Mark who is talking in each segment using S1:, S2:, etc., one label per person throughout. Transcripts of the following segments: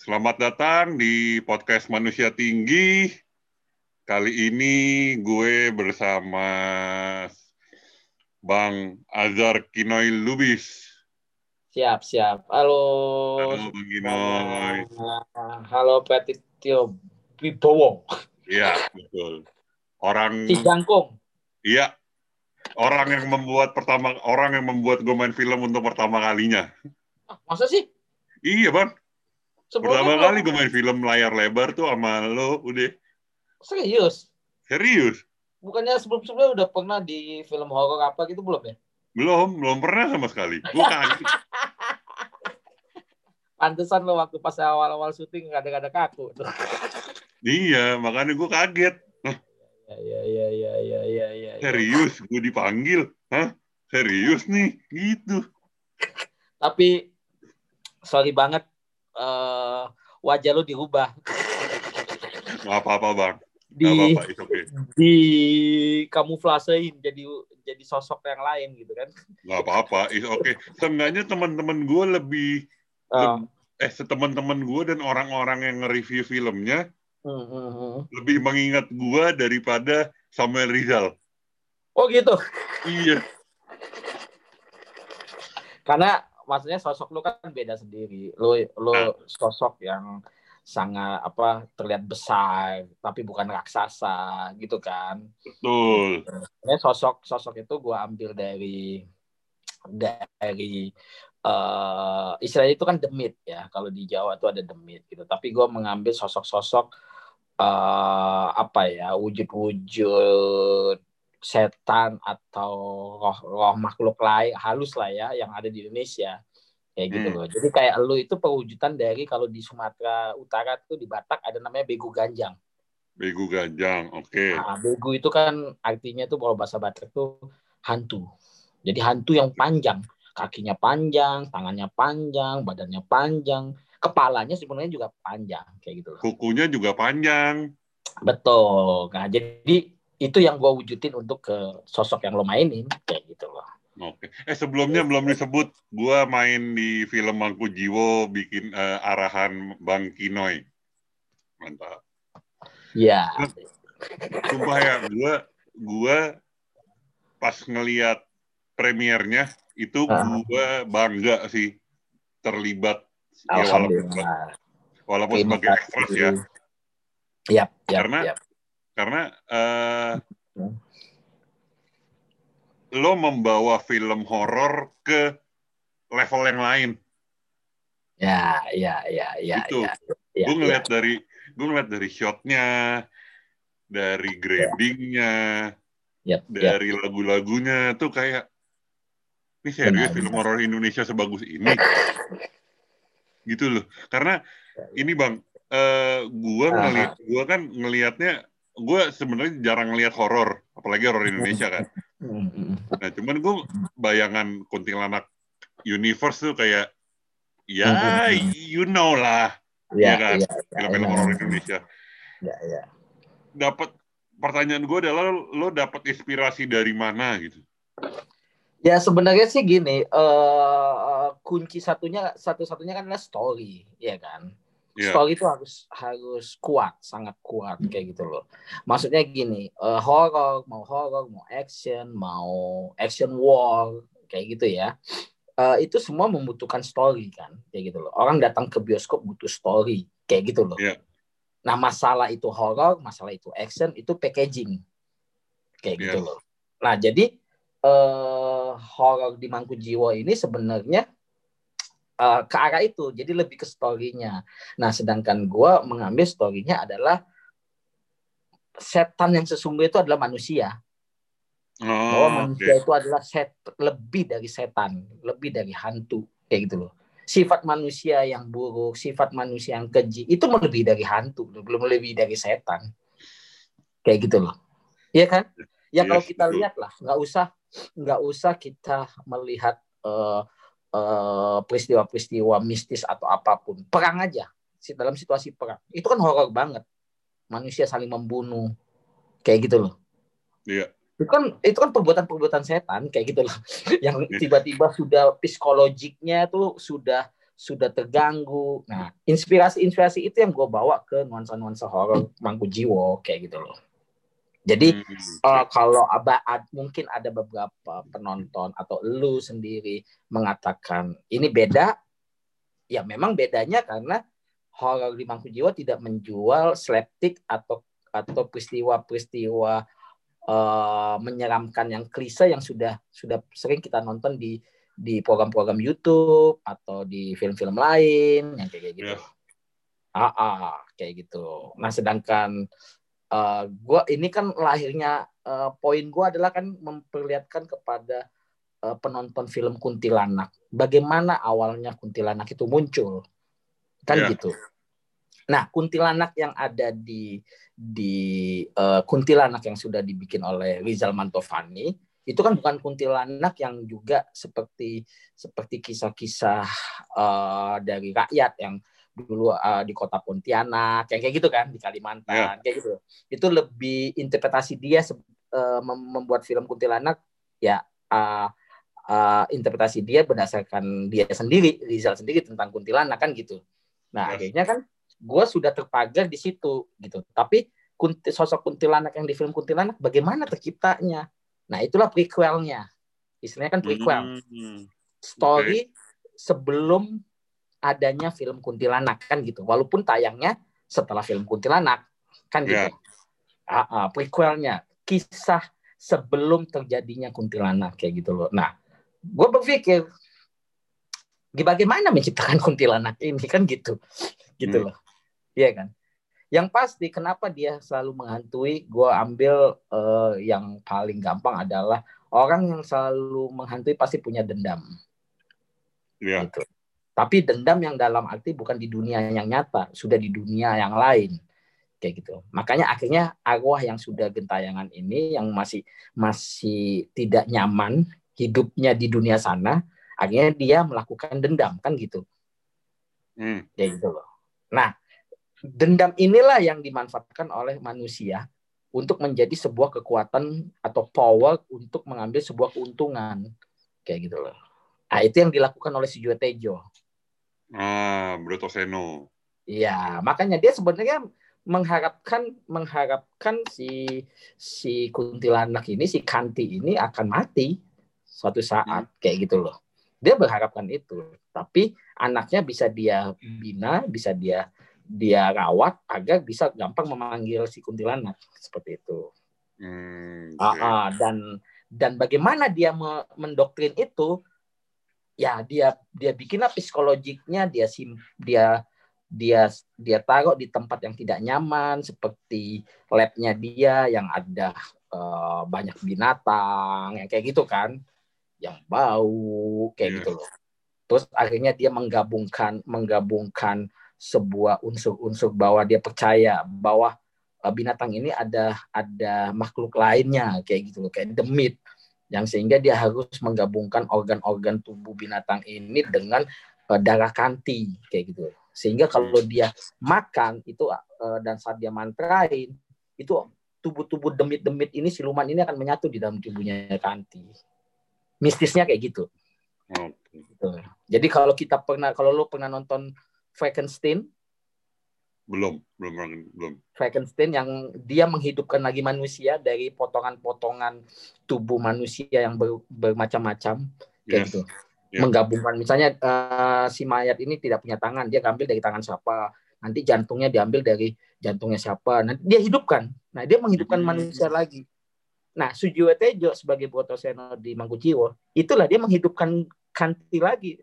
S1: Selamat datang di podcast Manusia Tinggi. Kali ini gue bersama Bang Azhar Kinoy Lubis.
S2: Siap, siap. Halo.
S1: Halo Bang Kinoy.
S2: Halo Petitio Wibowo.
S1: Iya, betul. Orang
S2: Si Jangkung.
S1: Iya. Orang yang membuat pertama orang yang membuat gue main film untuk pertama kalinya.
S2: Ah, masa sih?
S1: Iya, Bang.
S2: Sebelumnya
S1: Pertama kali gue main film layar lebar tuh sama lo udah
S2: Serius?
S1: serius.
S2: Bukannya sebelum-sebelumnya udah pernah di film horor apa gitu belum ya?
S1: Belum, belum pernah sama sekali. Gue kaget.
S2: Pantesan lo waktu pas awal-awal syuting kadang-kadang kaku. tuh.
S1: iya, makanya gue kaget.
S2: Ya, ya, ya, ya, ya, ya, ya.
S1: Serius, gue dipanggil. Hah? Serius nih? Gitu.
S2: Tapi sorry banget eh wajah lo dirubah
S1: Gak apa-apa, Bang. Gak
S2: di
S1: apa-apa, okay.
S2: di kamuflasein jadi jadi sosok yang lain gitu kan.
S1: Gak apa-apa, it's okay. Seenggaknya teman-teman gue lebih,
S2: Ah.
S1: eh, teman-teman gue dan orang-orang yang nge-review filmnya
S2: Hmm, hmm, hmm.
S1: lebih mengingat gue daripada Samuel Rizal.
S2: Oh gitu.
S1: Iya,
S2: karena maksudnya sosok lu kan beda sendiri lu lu
S1: Ah.
S2: sosok yang sangat apa terlihat besar tapi bukan raksasa gitu kan
S1: betul.
S2: ini sosok sosok itu gua ambil dari dari eh istilahnya itu kan demit ya kalau di Jawa itu ada demit gitu tapi gua mengambil sosok-sosok eh apa ya wujud-wujud setan atau roh, roh makhluk lain halus lah ya yang ada di Indonesia kayak gitu
S1: Hmm.
S2: loh. Jadi kayak lu itu perwujudan dari kalau di Sumatera Utara tuh di Batak ada namanya begu ganjang.
S1: Begu Ganjang, oke.
S2: Nah, begu itu kan artinya tuh kalau bahasa Batak tuh hantu. Jadi hantu yang panjang, kakinya panjang, tangannya panjang, badannya panjang, kepalanya sebenarnya juga panjang kayak gitu loh.
S1: Kukunya juga panjang.
S2: Betul. Nah, jadi itu yang gua wujudin untuk ke sosok yang lo mainin kayak gitu loh.
S1: Oke. Eh sebelumnya belum disebut, gua main di film Mangku Jiwo bikin eh, arahan Bang Kinoy. Mantap.
S2: Iya.
S1: Sumpah ya, gua gua pas ngeliat premiernya itu
S2: Ah.
S1: gua bangga sih terlibat ya walaupun walaupun sebagai ekstras ya.
S2: Yap, yap,
S1: Karena-
S2: yap.
S1: Karena
S2: Hmm.
S1: lo membawa film horor ke level yang lain.
S2: Ya, ya, ya, ya,
S1: Itu.
S2: ya. ya,
S1: gue ngeliat dari gue ngeliat dari shotnya, dari gradingnya,
S2: Yap, yap.
S1: dari lagu-lagunya tuh kayak ini serius
S2: Benar,
S1: film horor Indonesia sebagus ini, gitu loh. Karena ini bang, gue
S2: Aha.
S1: ngeliat, gue kan ngelihatnya, gue sebenarnya jarang ngeliat horor, apalagi horor Indonesia kan. Nah, cuman gue bayangan kuntilanak universe tuh kayak, ya, you know lah,
S2: Ya,
S1: Iya kan?
S2: ya, ya,
S1: film-film
S2: ya,
S1: horor Indonesia.
S2: Ya, ya.
S1: Dapat pertanyaan gue adalah lo dapat inspirasi dari mana gitu?
S2: Ya sebenarnya sih gini, eh kunci satunya satu-satunya kan adalah story, ya kan.
S1: Iya.
S2: Story itu harus harus kuat, sangat kuat kayak gitu loh. Maksudnya gini, eh, horror mau horror, mau action, mau action war kayak gitu ya. Eh, itu semua membutuhkan story kan, kayak gitu loh. Orang datang ke bioskop butuh story, kayak gitu loh.
S1: Iya.
S2: Nah masalah itu horror, masalah itu action, itu packaging, kayak gitu
S1: Iya.
S2: loh. Nah jadi eh horror di Mangku Jiwo ini sebenarnya eh, ke arah itu, jadi lebih ke story-nya. Nah sedangkan gua mengambil story-nya adalah setan yang sesungguhnya itu adalah manusia bahwa
S1: Oh, oke.
S2: manusia itu adalah set lebih dari setan, lebih dari hantu kayak gitu loh. Sifat manusia yang buruk, sifat manusia yang keji itu melebihi dari hantu, belum lebih dari setan. Kayak gitu loh. Iya kan? Ya kalau
S1: Yes,
S2: kita
S1: betul.
S2: lihat lah, nggak usah nggak usah kita melihat eh, eh, peristiwa-peristiwa mistis atau apa pun. Perang aja dalam situasi perang. Itu kan horor banget. Manusia saling membunuh. Kayak gitu loh
S1: Iya.
S2: itu kan itu kan perbuatan-perbuatan setan kayak gitu loh yang
S1: Iya.
S2: tiba-tiba sudah psikologiknya tuh sudah sudah terganggu. Nah, inspirasi-inspirasi itu yang gue bawa ke nuansa-nuansa horor Mangku Jiwo kayak gitu loh. Jadi hmm. uh, kalau ada mungkin ada beberapa penonton atau lu sendiri mengatakan ini beda, ya memang bedanya karena horor di Mangku Jiwo tidak menjual slapstick atau atau peristiwa-peristiwa uh, menyeramkan yang klise yang sudah sudah sering kita nonton di di program-program YouTube atau di film-film lain yang kayak gitu. Yeah. Ah, ah, kayak gitu. Nah, sedangkan uh, gua ini kan lahirnya uh, poin gua adalah kan memperlihatkan kepada uh, penonton film kuntilanak bagaimana awalnya kuntilanak itu muncul. Kan yeah. gitu. Nah, kuntilanak yang ada di di uh, kuntilanak yang sudah dibikin oleh Rizal Mantovani itu kan bukan kuntilanak yang juga seperti seperti kisah-kisah uh, dari rakyat yang dulu uh, di kota Pontianak kayak kayak gitu kan di Kalimantan yeah. kayak gitu itu lebih interpretasi dia uh, membuat film kuntilanak ya uh, uh, interpretasi dia berdasarkan dia sendiri Rizal sendiri tentang kuntilanak kan gitu nah yes. akhirnya kan gue sudah terpagar di situ gitu tapi sosok kuntilanak yang di film kuntilanak bagaimana terciptanya Nah, itulah prequelnya. Istilahnya kan prequel. Hmm. Story okay. sebelum adanya film Kuntilanak kan gitu. Walaupun tayangnya setelah film Kuntilanak kan gitu. Yeah. Uh, uh, prequelnya kisah sebelum terjadinya Kuntilanak kayak gitu loh. Nah, gue berpikir bagaimana menciptakan kuntilanak ini kan gitu, gitu hmm. loh, iya kan? Yang pasti kenapa dia selalu menghantui, gue ambil uh, yang paling gampang adalah orang yang selalu menghantui pasti punya dendam. Iya. Gitu. Tapi dendam yang dalam arti bukan di dunia yang nyata, sudah di dunia yang lain kayak gitu. Makanya akhirnya arwah yang sudah gentayangan ini yang masih masih tidak nyaman hidupnya di dunia sana, akhirnya dia melakukan dendam kan gitu. Hmm. Kayak gitu loh. Nah, dendam inilah yang dimanfaatkan oleh manusia untuk menjadi sebuah kekuatan atau power untuk mengambil sebuah keuntungan kayak gitu loh. Nah, itu yang dilakukan oleh si Tejo.
S1: Ah, Broto Seno.
S2: Iya, makanya dia sebenarnya mengharapkan mengharapkan si si kuntilanak ini si Kanti ini akan mati suatu saat hmm. kayak gitu loh. Dia berharapkan itu, tapi anaknya bisa dia bina, bisa dia dia rawat agar bisa gampang memanggil si kuntilanak seperti itu. Hmm, okay. uh, uh, dan dan bagaimana dia mendoktrin itu? Ya dia dia bikinlah psikologiknya dia sim dia dia dia taruh di tempat yang tidak nyaman seperti labnya dia yang ada uh, banyak binatang yang kayak gitu kan. Yang bau kayak yeah. gitu loh. Terus akhirnya dia menggabungkan menggabungkan sebuah unsur-unsur bahwa dia percaya bahwa uh, binatang ini ada ada makhluk lainnya kayak gitu loh kayak demit yang sehingga dia harus menggabungkan organ-organ tubuh binatang ini dengan uh, darah kanti kayak gitu sehingga kalau dia makan itu uh, dan saat dia mantrain itu tubuh-tubuh demit-demit ini siluman ini akan menyatu di dalam tubuhnya kanti mistisnya kayak gitu. Okay. Jadi kalau kita pernah kalau lo pernah nonton Frankenstein?
S1: Belum, belum, belum.
S2: Frankenstein yang dia menghidupkan lagi manusia dari potongan-potongan tubuh manusia yang ber, bermacam-macam kayak yes. gitu. Yeah. Menggabungkan misalnya uh, si mayat ini tidak punya tangan, dia ambil dari tangan siapa, nanti jantungnya diambil dari jantungnya siapa, nanti dia hidupkan. Nah, dia menghidupkan hmm. manusia lagi. Nah, Sujiwo Tejo sebagai Brotoseno di Mangkujiwo, itulah dia menghidupkan Kanti lagi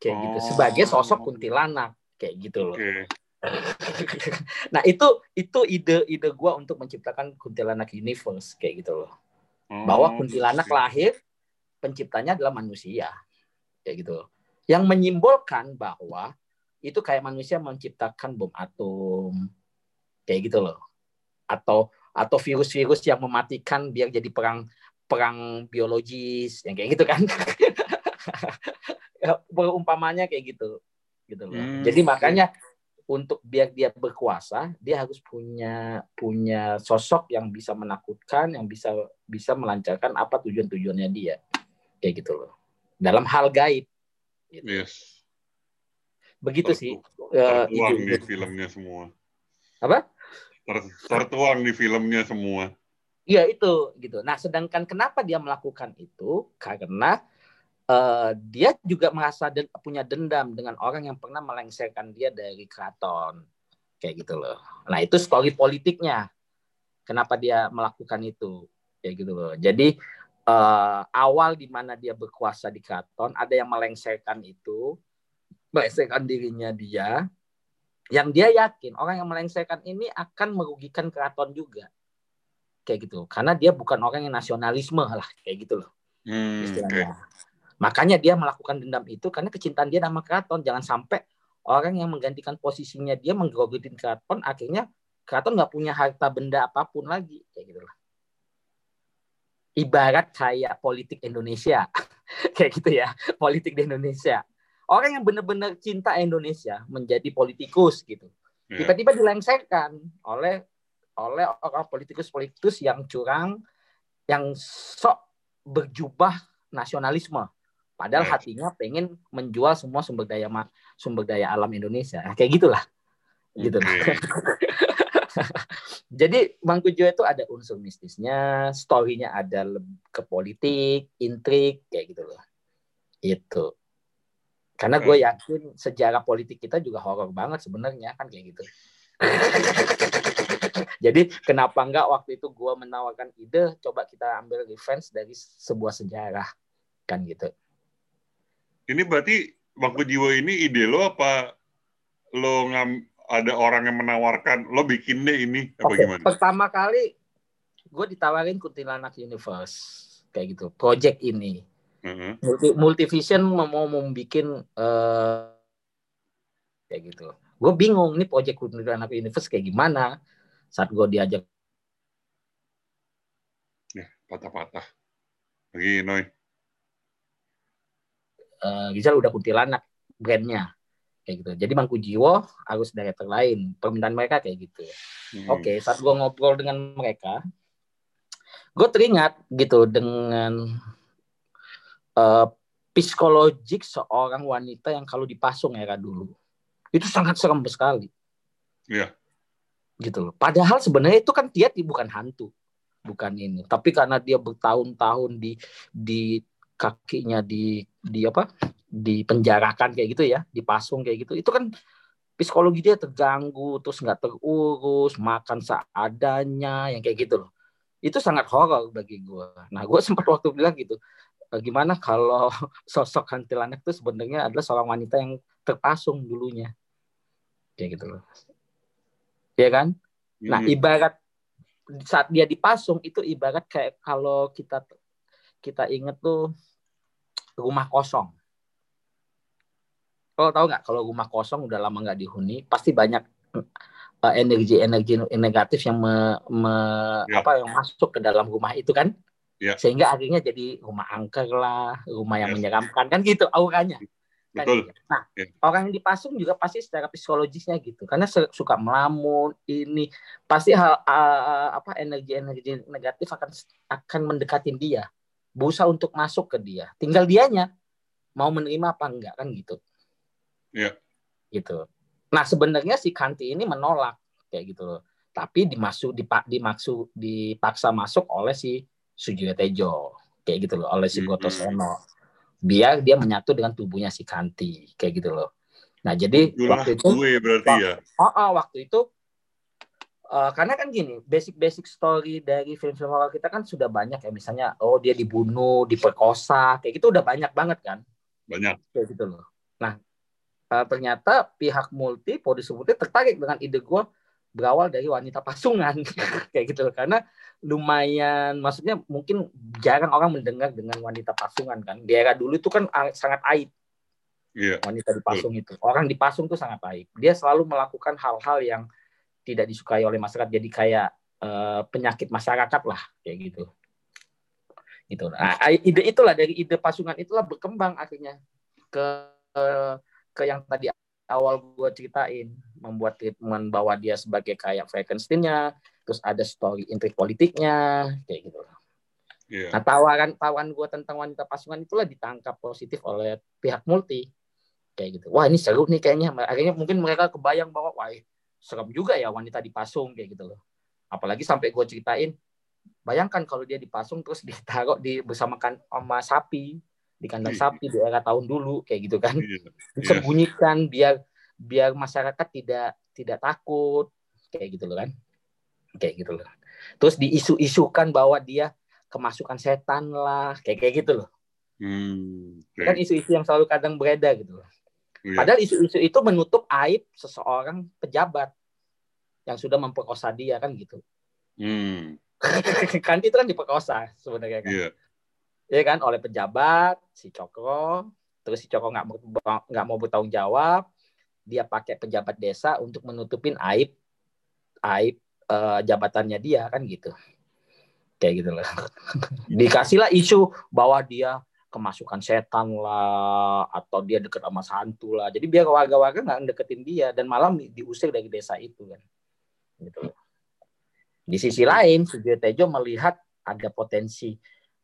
S2: kayak oh. gitu sebagai sosok kuntilanak kayak gitu loh. Okay. nah itu itu ide ide gue untuk menciptakan kuntilanak universe kayak gitu loh. Oh, Bahwa kuntilanak okay. lahir penciptanya adalah manusia kayak gitu. Loh. Yang menyimbolkan bahwa itu kayak manusia menciptakan bom atom kayak gitu loh. Atau atau virus-virus yang mematikan biar jadi perang perang biologis yang kayak gitu kan. Ya, berumpamanya kayak gitu gitu loh. Hmm. Jadi makanya untuk biar dia berkuasa, dia harus punya punya sosok yang bisa menakutkan, yang bisa bisa melancarkan apa tujuan-tujuannya dia. Kayak gitu loh. Dalam hal gaib.
S1: Gitu. Yes.
S2: Begitu Tertu, sih.
S1: Tertuang uh, di filmnya semua.
S2: Apa?
S1: Ter, tertuang di filmnya semua.
S2: Iya itu gitu. Nah, sedangkan kenapa dia melakukan itu? Karena uh, dia juga merasa den punya dendam dengan orang yang pernah melengsarkan dia dari keraton. Kayak gitu loh. Nah, itu story politiknya. Kenapa dia melakukan itu? Kayak gitu loh. Jadi uh, awal di mana dia berkuasa di keraton, ada yang melengsarkan itu, melengsarkan dirinya dia, yang dia yakin orang yang melengsarkan ini akan merugikan keraton juga kayak gitu karena dia bukan orang yang nasionalisme lah kayak gitu loh hmm, istilahnya okay. Makanya dia melakukan dendam itu karena kecintaan dia nama keraton jangan sampai orang yang menggantikan posisinya dia menggerogotin keraton akhirnya keraton nggak punya harta benda apa pun lagi. Kayak gitu loh ibarat kayak politik Indonesia. Kayak gitu ya politik di Indonesia. Orang yang benar-benar cinta Indonesia menjadi politikus gitu. Iya. tiba-tiba dilengsarkan oleh oleh orang politikus-politikus yang curang, yang sok berjubah nasionalisme. Padahal yeah. hatinya pengen menjual semua sumber daya sumber daya alam Indonesia. Kayak gitulah. Gitu. Okay. Jadi Mangkujo itu ada unsur mistisnya, storynya ada ke politik, intrik, kayak gitu loh. Itu. Karena gue yakin sejarah politik kita juga horor banget sebenarnya kan kayak gitu. Jadi kenapa enggak waktu itu gue menawarkan ide, coba kita ambil reference dari sebuah sejarah, kan gitu.
S1: Ini berarti waktu jiwa ini ide lo apa lo ngam, ada orang yang menawarkan lo bikin deh ini apa okay. gimana?
S2: Pertama kali gue ditawarin Kuntilanak Universe kayak gitu, project ini. Uh-huh. Multi, Multivision mau mau bikin uh, kayak gitu. Gue bingung nih project Kuntilanak Universe kayak gimana saat gue diajak
S1: ya patah-patah lagi Noy
S2: uh, Rizal udah kuntilanak brandnya kayak gitu jadi Mangku Jiwo harus director lain permintaan mereka kayak gitu hmm. oke okay, saat gue ngobrol dengan mereka gue teringat gitu dengan uh, psikologik seorang wanita yang kalau dipasung era dulu itu sangat serem sekali.
S1: Iya
S2: gitu loh. Padahal sebenarnya itu kan dia bukan hantu, bukan ini. Tapi karena dia bertahun-tahun di di kakinya di di apa? dipenjarakan kayak gitu ya, dipasung kayak gitu. Itu kan psikologi dia terganggu, terus nggak terurus, makan seadanya, yang kayak gitu loh. Itu sangat horor bagi gue. Nah, gue sempat waktu bilang gitu, e, gimana kalau sosok hantilanak itu sebenarnya adalah seorang wanita yang terpasung dulunya, kayak gitu loh ya kan? Nah, hmm. ibarat saat dia dipasung itu ibarat kayak kalau kita kita inget tuh rumah kosong. Kalau tahu nggak kalau rumah kosong udah lama nggak dihuni, pasti banyak uh, energi-energi negatif yang me, me, ya. apa yang masuk ke dalam rumah itu kan, ya. sehingga akhirnya jadi rumah angker lah, rumah yang ya. menyeramkan kan gitu auranya. Kan Betul. Gitu. Nah, ya. orang yang dipasung juga pasti secara psikologisnya gitu, karena suka melamun ini pasti hal uh, apa energi-energi negatif akan akan mendekatin dia, berusaha untuk masuk ke dia. Tinggal dianya mau menerima apa enggak kan gitu.
S1: Iya.
S2: Gitu. Nah, sebenarnya si Kanti ini menolak kayak gitu loh. Tapi dimasuk dipak dimaksud dipaksa masuk oleh si Sujiwo Tejo kayak gitu loh, oleh si Goto Seno. Mm -hmm biar dia menyatu dengan tubuhnya si Kanti kayak gitu loh. Nah jadi
S1: Itulah waktu itu gue berarti ya.
S2: Oh, oh waktu itu uh, karena kan gini basic-basic story dari film-film horor kita kan sudah banyak ya misalnya oh dia dibunuh, diperkosa kayak gitu udah banyak banget kan.
S1: Banyak.
S2: Kayak gitu loh. Nah uh, ternyata pihak multi produser multi tertarik dengan ide gue berawal dari wanita pasungan kayak gitu loh karena lumayan maksudnya mungkin jarang orang mendengar dengan wanita pasungan kan di era dulu itu kan sangat aib
S1: yeah.
S2: wanita dipasung yeah. itu orang dipasung itu sangat aib dia selalu melakukan hal-hal yang tidak disukai oleh masyarakat jadi kayak uh, penyakit masyarakat lah kayak gitu. Itu nah, ide itulah dari ide pasungan itulah berkembang akhirnya ke ke yang tadi awal gue ceritain. Membuat treatment bahwa dia sebagai kayak Frankenstein-nya terus ada story intrik politiknya kayak gitu yeah. nah tawaran tawaran gue tentang wanita pasungan itulah ditangkap positif oleh pihak multi kayak gitu. Wah ini seru nih kayaknya. Akhirnya mungkin mereka kebayang bahwa wah serem juga ya wanita dipasung kayak gitu loh apalagi sampai gue ceritain bayangkan kalau dia dipasung terus ditaruh di bersama kan sama sapi di kandang iya. sapi di era tahun dulu kayak gitu kan iya. disembunyikan biar biar masyarakat tidak tidak takut kayak gitu loh kan kayak gitu loh terus diisu-isukan bahwa dia kemasukan setan lah kayak kayak gitu loh hmm, okay. kan isu-isu yang selalu kadang beredar gitu loh yeah. padahal isu-isu itu menutup aib seseorang pejabat yang sudah memperkosa dia kan gitu hmm. kan itu kan diperkosa sebenarnya kan yeah. ya kan oleh pejabat si Cokro terus si Cokro nggak mau nggak mau bertanggung jawab dia pakai pejabat desa untuk menutupin aib aib uh, jabatannya dia kan gitu kayak gitu lah dikasihlah isu bahwa dia kemasukan setan lah atau dia deket sama santu lah. Jadi biar warga-warga nggak deketin dia dan malam diusir dari desa itu kan. Gitu. Di sisi lain Sujiyo Tejo melihat ada potensi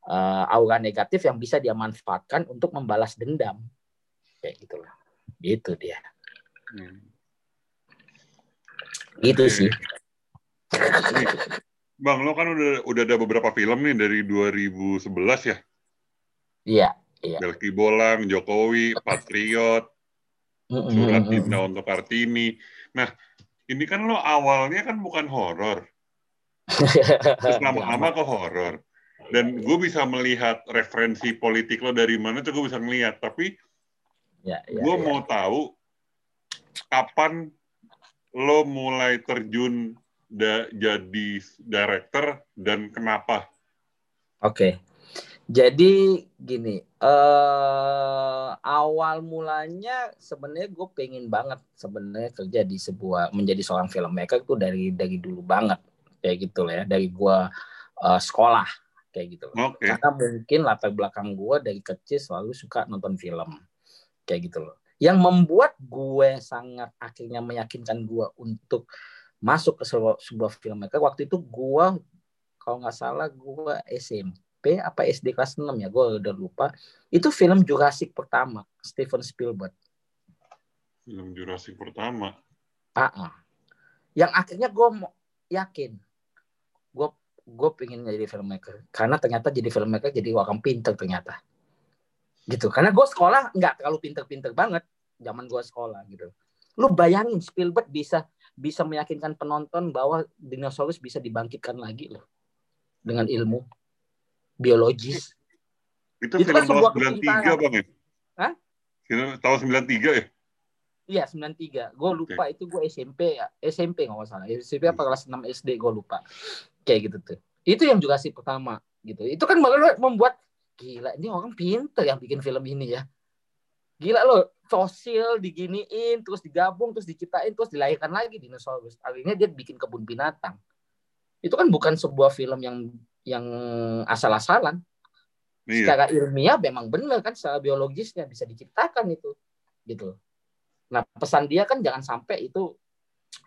S2: uh, aura negatif yang bisa dia manfaatkan untuk membalas dendam. Kayak gitulah. Itu dia. Hmm. Gitu sih.
S1: Bang, lo kan udah udah ada beberapa film nih dari 2011 ya?
S2: Iya, iya.
S1: Belki Bolang, Jokowi, Patriot, Surat Cinta untuk Kartini. Nah, ini kan lo awalnya kan bukan horor. Terus lama-lama ke horor. Dan gue bisa melihat referensi politik lo dari mana tuh gue bisa melihat. Tapi ya, ya, gue ya. mau tahu kapan lo mulai terjun da, jadi director dan kenapa?
S2: Oke. Okay. Jadi gini, uh, awal mulanya sebenarnya gue pengen banget sebenarnya kerja di sebuah menjadi seorang filmmaker itu dari dari dulu banget kayak gitu lah ya dari gue uh, sekolah kayak gitu. Okay. Karena mungkin latar belakang gue dari kecil selalu suka nonton film kayak gitu loh yang membuat gue sangat akhirnya meyakinkan gue untuk masuk ke sebuah, sebuah filmmaker waktu itu gue kalau nggak salah gue SMP apa SD kelas 6 ya gue udah lupa. Itu film Jurassic pertama Steven Spielberg.
S1: Film Jurassic pertama?
S2: Ah. yang akhirnya gue yakin gue gue pengen jadi filmmaker. Karena ternyata jadi filmmaker jadi orang pinter ternyata. Gitu. Karena gue sekolah nggak terlalu pinter-pinter banget zaman gue sekolah gitu. Lu bayangin Spielberg bisa bisa meyakinkan penonton bahwa dinosaurus bisa dibangkitkan lagi loh dengan ilmu biologis
S1: itu, itu film kan tahun 93 bang ya Hah? film tahun 93 ya
S2: Iya 93. Gue lupa okay. itu gue SMP ya. SMP nggak salah. SMP apa kelas 6 SD gue lupa. Kayak gitu tuh. Itu yang juga sih pertama gitu. Itu kan membuat gila ini orang pinter yang bikin film ini ya gila loh fosil diginiin terus digabung terus diciptain terus dilahirkan lagi dinosaurus akhirnya dia bikin kebun binatang itu kan bukan sebuah film yang yang asal-asalan. Iya. secara ilmiah memang benar kan secara biologisnya bisa diciptakan itu gitu nah pesan dia kan jangan sampai itu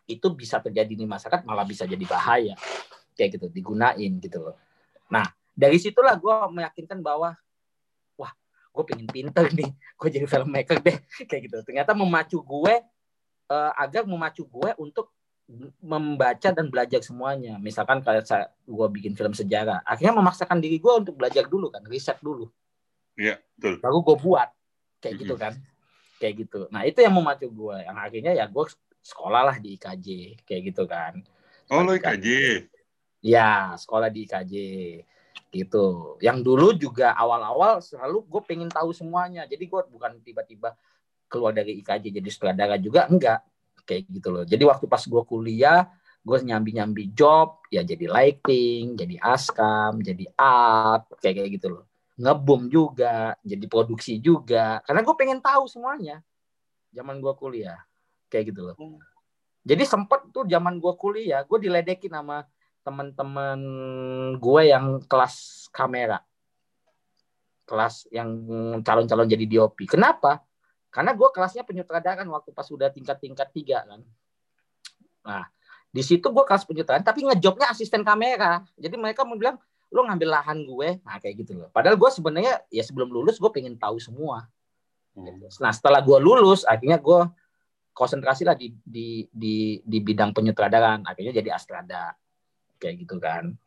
S2: itu bisa terjadi di masyarakat malah bisa jadi bahaya. Kayak gitu digunain gitu loh. Nah dari situlah gue meyakinkan bahwa wah gue pengen pinter nih gue jadi filmmaker deh. Kayak gitu. Ternyata memacu gue uh, agar memacu gue untuk membaca dan belajar semuanya. Misalkan kalau saya gue bikin film sejarah akhirnya memaksakan diri gue untuk belajar dulu kan riset dulu.
S1: Iya betul.
S2: Lalu gue buat kayak gitu kan. Kayak gitu. Nah itu yang memacu gue yang akhirnya ya gue sekolah lah di IKJ kayak gitu kan.
S1: Oh lo IKJ
S2: ya sekolah di IKJ gitu. Yang dulu juga awal-awal selalu gue pengen tahu semuanya. Jadi gue bukan tiba-tiba keluar dari IKJ jadi sutradara juga enggak kayak gitu loh. Jadi waktu pas gue kuliah gue nyambi-nyambi job ya jadi lighting, jadi askam, jadi art kayak kayak gitu loh. Ngebum juga, jadi produksi juga. Karena gue pengen tahu semuanya. Zaman gue kuliah kayak gitu loh. Hmm. Jadi sempet tuh zaman gue kuliah, gue diledekin sama teman-teman gue yang kelas kamera kelas yang calon-calon jadi DOP. Kenapa? Karena gue kelasnya penyutradaraan waktu pas sudah tingkat-tingkat tiga kan. Nah, di situ gue kelas penyutradaraan, tapi ngejobnya asisten kamera. Jadi mereka mau bilang, lo ngambil lahan gue, nah kayak gitu loh. Padahal gue sebenarnya ya sebelum lulus gue pengen tahu semua. Gitu. Nah setelah gue lulus, akhirnya gue konsentrasi lah di, di di di bidang penyutradaraan. Akhirnya jadi Astrada kayak gitu kan.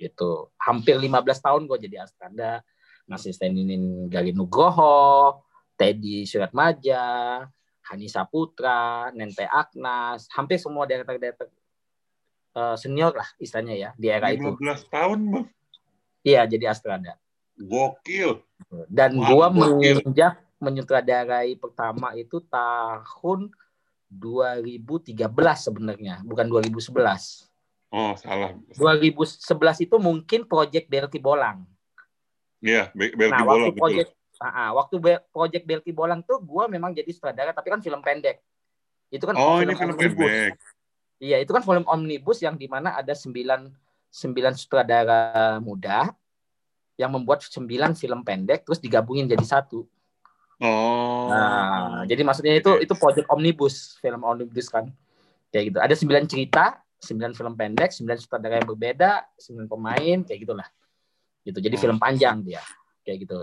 S2: Itu hampir 15 tahun gue jadi Astrada, ngasistenin Gali Nugroho, Teddy Suratmaja, Hani Saputra, Nente Agnas, hampir semua director-director uh, senior lah istilahnya ya di era 15 itu.
S1: 15 tahun, Bang.
S2: Iya, jadi Astrada.
S1: Gokil.
S2: Dan Wah, gua menginjak menyutradarai pertama itu tahun 2013 sebenarnya, bukan 2011.
S1: Oh, salah.
S2: 2011 itu mungkin proyek Belki Bolang.
S1: Iya, Belki
S2: nah,
S1: Bolang.
S2: Waktu project, uh, waktu proyek Belki Bolang tuh gue memang jadi sutradara, tapi kan film pendek. Itu kan
S1: oh, film ini film omnibus. pendek.
S2: Iya, itu kan film omnibus yang di mana ada sembilan sembilan sutradara muda yang membuat sembilan film pendek terus digabungin jadi satu.
S1: Oh.
S2: Nah, jadi maksudnya itu itu project omnibus, film omnibus kan. Kayak gitu. Ada sembilan cerita, sembilan film pendek, sembilan sutradara yang berbeda, sembilan pemain, kayak gitulah. Gitu. Jadi oh. film panjang dia, kayak gitu.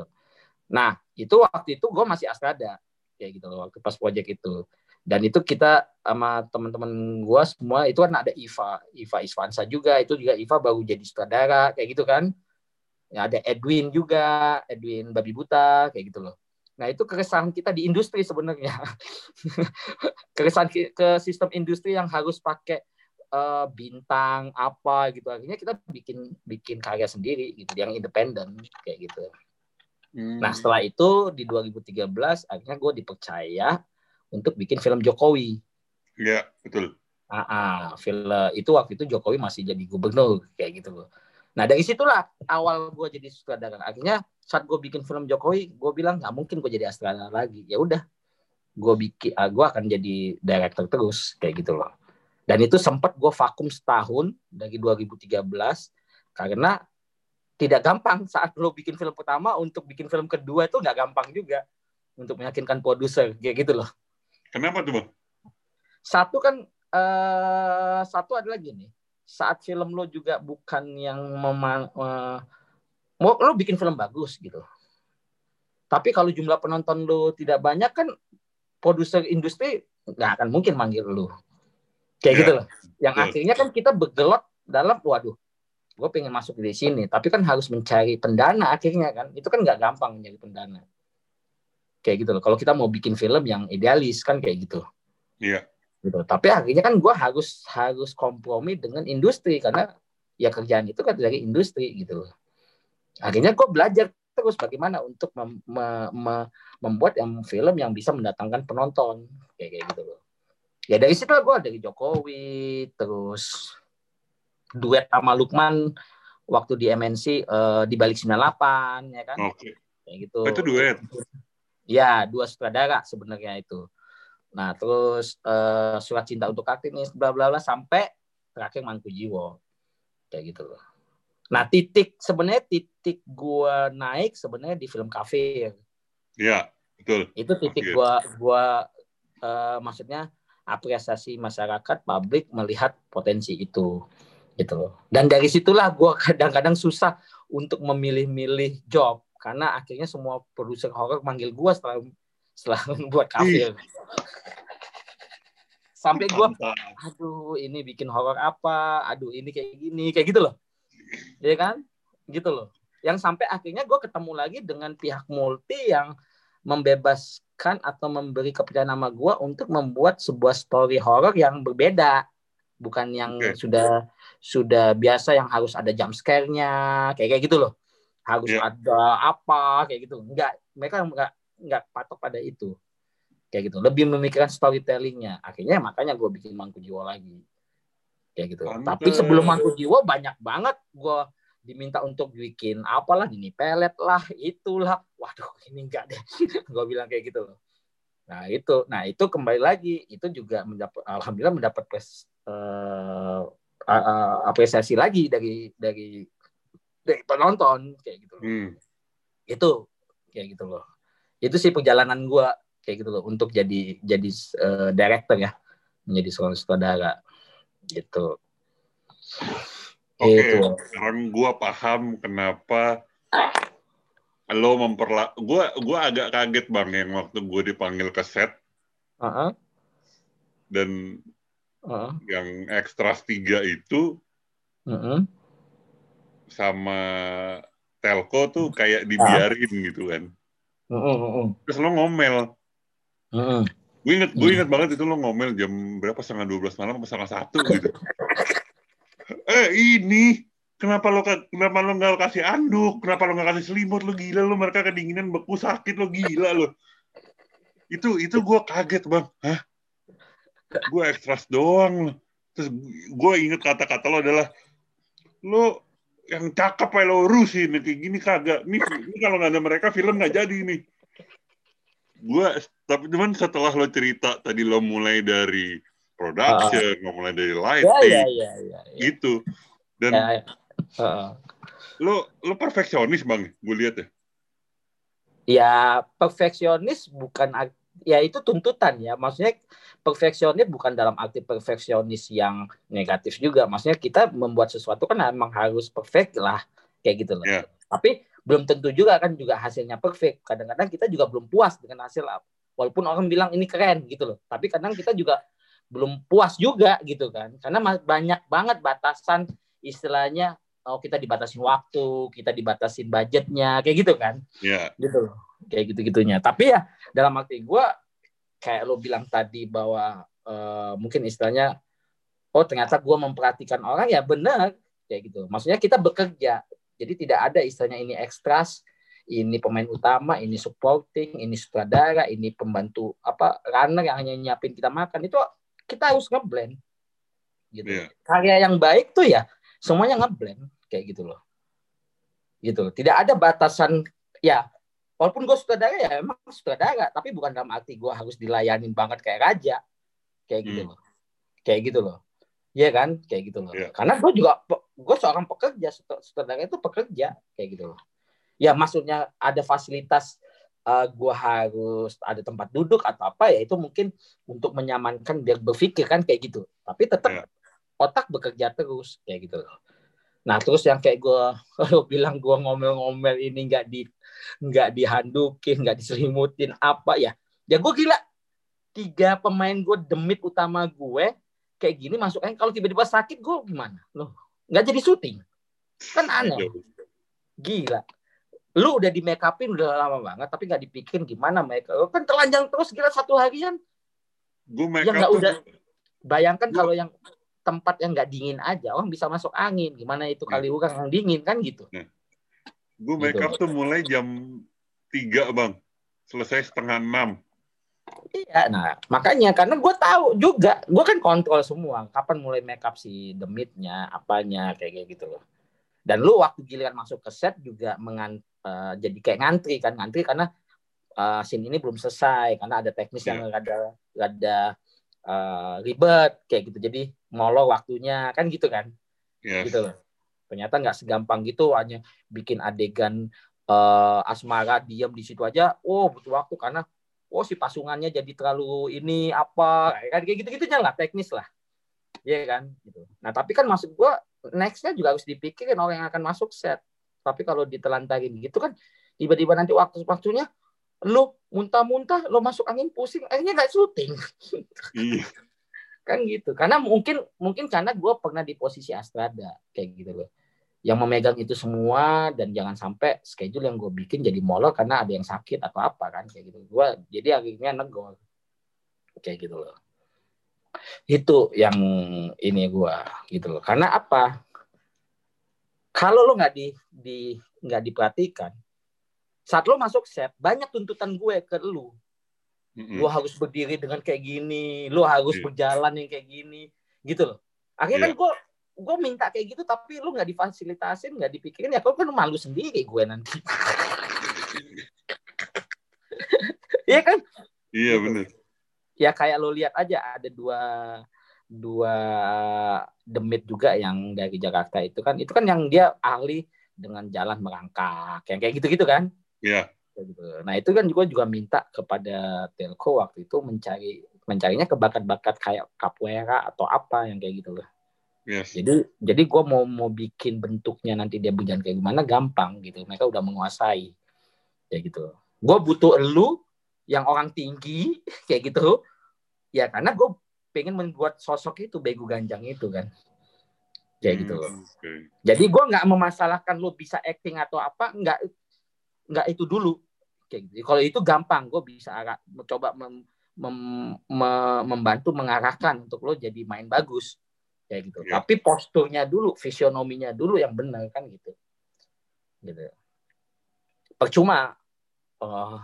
S2: Nah, itu waktu itu gue masih astrada, kayak gitu waktu pas project itu. Dan itu kita sama teman-teman gue semua itu kan ada Iva, Iva Isvansa juga, itu juga Iva baru jadi sutradara, kayak gitu kan. Ya ada Edwin juga Edwin Babi Buta kayak gitu loh. Nah itu keresahan kita di industri sebenarnya. Keresahan ke sistem industri yang harus pakai uh, bintang apa gitu. Akhirnya kita bikin bikin karya sendiri gitu yang independen kayak gitu hmm. nah setelah itu di 2013 akhirnya gue dipercaya untuk bikin film Jokowi
S1: Iya betul
S2: ah, ah film itu waktu itu Jokowi masih jadi gubernur kayak gitu loh Nah dari situlah awal gue jadi sutradara. Akhirnya saat gue bikin film Jokowi, gue bilang nggak mungkin gue jadi sutradara lagi. Ya udah, gue bikin, uh, gue akan jadi director terus kayak gitu loh. Dan itu sempat gue vakum setahun dari 2013 karena tidak gampang saat lo bikin film pertama untuk bikin film kedua itu nggak gampang juga untuk meyakinkan produser kayak gitu loh.
S1: Kenapa tuh bang?
S2: Satu kan uh, satu adalah gini saat film lo juga bukan yang memang uh, mau lo bikin film bagus gitu. Tapi kalau jumlah penonton lo tidak banyak kan produser industri nggak akan mungkin manggil lo. Kayak yeah. gitu loh. Yang yeah. akhirnya kan kita bergelot dalam waduh, gue pengen masuk di sini, tapi kan harus mencari pendana akhirnya kan. Itu kan nggak gampang mencari pendana. Kayak gitu loh. Kalau kita mau bikin film yang idealis kan kayak gitu.
S1: Iya. Yeah
S2: gitu tapi akhirnya kan gue harus harus kompromi dengan industri karena ya kerjaan itu kan dari industri gitu akhirnya gue belajar terus bagaimana untuk mem, me, me, membuat yang film yang bisa mendatangkan penonton kayak kayak gitu loh ya dari situ gue dari Jokowi terus duet sama Lukman waktu di MNC uh, eh, di balik 98 ya kan
S1: okay. kayak gitu oh, itu duet
S2: ya dua sutradara sebenarnya itu Nah, terus uh, surat cinta untuk Kartini bla bla bla sampai terakhir Mangku Jiwo. Kayak gitu loh. Nah, titik sebenarnya titik gua naik sebenarnya di film kafe.
S1: Iya, betul.
S2: Itu titik gua gua uh, maksudnya apresiasi masyarakat publik melihat potensi itu gitu loh. Dan dari situlah gua kadang-kadang susah untuk memilih-milih job. Karena akhirnya semua produser horor manggil gua setelah setelah buat kafir. Sampai gue aduh ini bikin horor apa? Aduh ini kayak gini kayak gitu loh. Ya kan? Gitu loh. Yang sampai akhirnya gue ketemu lagi dengan pihak multi yang membebaskan atau memberi kepercayaan nama gue untuk membuat sebuah story horror yang berbeda bukan yang okay. sudah sudah biasa yang harus ada jump scare-nya kayak kayak gitu loh. Harus yeah. ada apa kayak gitu. Enggak mereka enggak nggak patok pada itu. Kayak gitu. Lebih memikirkan storytellingnya. Akhirnya makanya gue bikin mangku jiwa lagi. Kayak gitu. Mantap. tapi sebelum mangku jiwa banyak banget gue diminta untuk bikin apalah ini pelet lah itulah. Waduh ini enggak deh. Gue bilang kayak gitu loh. Nah itu. Nah itu kembali lagi. Itu juga mendapat alhamdulillah mendapat pres, uh, uh, apresiasi lagi dari dari dari penonton kayak gitu loh. Hmm. itu kayak gitu loh itu sih perjalanan gue kayak gitu loh untuk jadi jadi uh, director ya menjadi seorang sutradara gitu.
S1: Oke, okay, sekarang gue paham kenapa lo memperla gue gue agak kaget bang yang waktu gue dipanggil ke set uh -huh. dan uh yang ekstras tiga itu uh -huh. sama telco tuh kayak dibiarin uh gitu kan uh -huh. terus lo ngomel uh -huh. gue inget gue inget banget itu lo ngomel jam berapa setengah dua belas malam setengah satu gitu eh ini Kenapa lo kenapa lo nggak kasih anduk? Kenapa lo nggak kasih selimut? Lo gila lo mereka kedinginan beku sakit lo gila lo. Itu itu gue kaget bang. Hah? Gue ekstras doang. Terus gue inget kata-kata lo adalah lo yang cakep ya lo urusin kayak gini kagak. Nih, ini kalau nggak ada mereka film nggak jadi nih. Gue tapi cuman setelah lo cerita tadi lo mulai dari production, uh, lo mulai dari ya, lighting, ya, ya, ya, ya. gitu. Dan ya, ya Uh. Lo lo perfeksionis bang, gue lihat ya.
S2: Ya perfeksionis bukan ya itu tuntutan ya. Maksudnya perfeksionis bukan dalam arti perfeksionis yang negatif juga. Maksudnya kita membuat sesuatu kan emang harus perfect lah kayak gitu loh. Yeah. Tapi belum tentu juga kan juga hasilnya perfect. Kadang-kadang kita juga belum puas dengan hasil walaupun orang bilang ini keren gitu loh. Tapi kadang kita juga belum puas juga gitu kan. Karena banyak banget batasan istilahnya oh kita dibatasin waktu, kita dibatasin budgetnya, kayak gitu kan?
S1: Iya. Yeah.
S2: Gitu loh, kayak gitu-gitunya. Tapi ya dalam arti gue kayak lo bilang tadi bahwa uh, mungkin istilahnya, oh ternyata gue memperhatikan orang ya benar kayak gitu. Maksudnya kita bekerja, jadi tidak ada istilahnya ini ekstras, ini pemain utama, ini supporting, ini sutradara, ini pembantu apa runner yang hanya nyiapin kita makan itu kita harus ngeblend gitu. Yeah. Karya yang baik tuh ya semuanya ngeblend kayak gitu loh gitu tidak ada batasan ya walaupun gue sutradara ya emang sutradara tapi bukan dalam arti gue harus dilayanin banget kayak raja. Kayak gitu hmm. loh. Kayak gitu loh. Iya kan? Kayak gitu loh. Yeah. karena gue juga gue seorang pekerja sutradara itu pekerja kayak gitu loh. Ya maksudnya ada fasilitas uh, eh, gue harus ada tempat duduk atau apa ya itu mungkin untuk menyamankan biar berpikir kan kayak gitu. Tapi tetap yeah otak bekerja terus kayak gitu loh. Nah terus yang kayak gue kalau bilang gue ngomel-ngomel ini nggak di nggak dihandukin, nggak diselimutin apa ya? Ya gue gila tiga pemain gue demit utama gue kayak gini masuk kalau tiba-tiba sakit gue gimana? Loh nggak jadi syuting kan aneh. Gila. Lu udah di make upin udah lama banget tapi nggak dipikirin gimana make up. Kan telanjang terus gila satu harian.
S1: Gue make up
S2: ya, udah. Bayangkan kalau yang tempat yang nggak dingin aja orang bisa masuk angin gimana itu kali nah. orang yang dingin kan gitu nah.
S1: Gue make up gitu. tuh mulai jam tiga bang selesai setengah enam
S2: Iya, nah makanya karena gue tahu juga, gue kan kontrol semua. Kapan mulai make up si demitnya, apanya kayak gitu loh. Dan lu waktu giliran masuk ke set juga mengan, uh, jadi kayak ngantri kan ngantri karena uh, scene ini belum selesai karena ada teknis yeah. yang iya. ada ada uh, ribet kayak gitu. Jadi molor waktunya kan gitu kan yes. gitu loh ternyata nggak segampang gitu hanya bikin adegan uh, asmara diam di situ aja oh butuh waktu karena oh si pasungannya jadi terlalu ini apa kan kayak gitu gitunya lah teknis lah. Ya kan gitu. Nah tapi kan maksud gua nextnya juga harus dipikirin orang yang akan masuk set. Tapi kalau ditelantarin gitu kan tiba-tiba nanti waktu waktunya lo muntah-muntah lo masuk angin pusing akhirnya nggak syuting. Iya. Kan gitu. Karena mungkin mungkin karena gue pernah di posisi Astrada kayak gitu loh yang memegang itu semua dan jangan sampai schedule yang gue bikin jadi molor karena ada yang sakit atau apa kan kayak gitu. Gue jadi akhirnya negor. Kayak gitu loh. Itu yang ini gue gitu loh. Karena apa? Kalau lo nggak di di nggak diperhatikan saat lo masuk set banyak tuntutan gue ke lo. Mm-hmm. lu harus berdiri dengan kayak gini lu harus yeah. berjalan yang kayak gini gitu loh. Akhirnya yeah. kan gue gue minta kayak gitu tapi lu nggak difasilitasin nggak dipikirin ya kau kan malu sendiri gue nanti. Iya kan?
S1: Iya benar
S2: ya kayak lo lihat aja ada dua dua demit juga yang dari Jakarta itu kan. Itu kan yang dia ahli dengan jalan merangkak yang kayak gitu-gitu kan?
S1: Iya.
S2: Gitu. Nah itu kan juga juga minta kepada telco waktu itu mencari mencarinya ke bakat-bakat kayak capoeira atau apa yang kayak gitu loh. Yes. Jadi jadi gue mau mau bikin bentuknya nanti dia berjalan kayak gimana gampang gitu. Mereka udah menguasai. Kayak gitu. Gue butuh lu yang orang tinggi kayak gitu. Ya karena gue pengen membuat sosok itu bego ganjang itu kan. Kayak gitu. Hmm, okay. jadi gue nggak memasalahkan lu bisa acting atau apa nggak nggak itu dulu. Kayak gitu. Kalau itu gampang gue bisa mencoba mem, mem, mem, membantu mengarahkan untuk lo jadi main bagus kayak gitu. Yeah. tapi posturnya dulu fisionominya dulu yang benar kan gitu. Gitu. Percuma uh,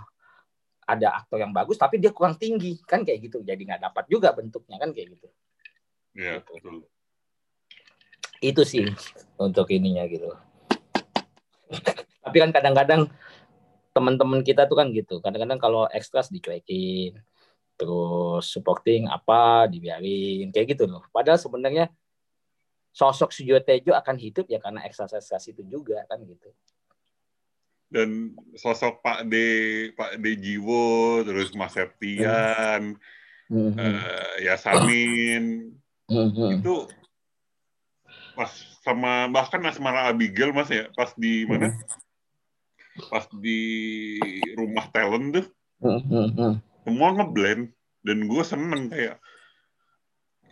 S2: ada aktor yang bagus tapi dia kurang tinggi kan kayak gitu. Jadi nggak dapat juga bentuknya kan kayak gitu.
S1: Ya betul.
S2: Itu sih untuk ininya gitu. Tapi kan kadang-kadang teman-teman kita tuh kan gitu. Kadang-kadang kalau ekstras dicuekin terus supporting apa dibiarin kayak gitu loh padahal sebenarnya sosok Sujo Tejo akan hidup ya karena ekstras itu juga kan gitu
S1: dan sosok Pak D Pak D Jiwo terus Mas Septian mm-hmm. uh, Yasamin mm-hmm. itu pas sama bahkan Asmara Abigail Mas ya pas di mana mm-hmm. pas di rumah talent tuh mm-hmm. Semua ngeblend dan gue seneng kayak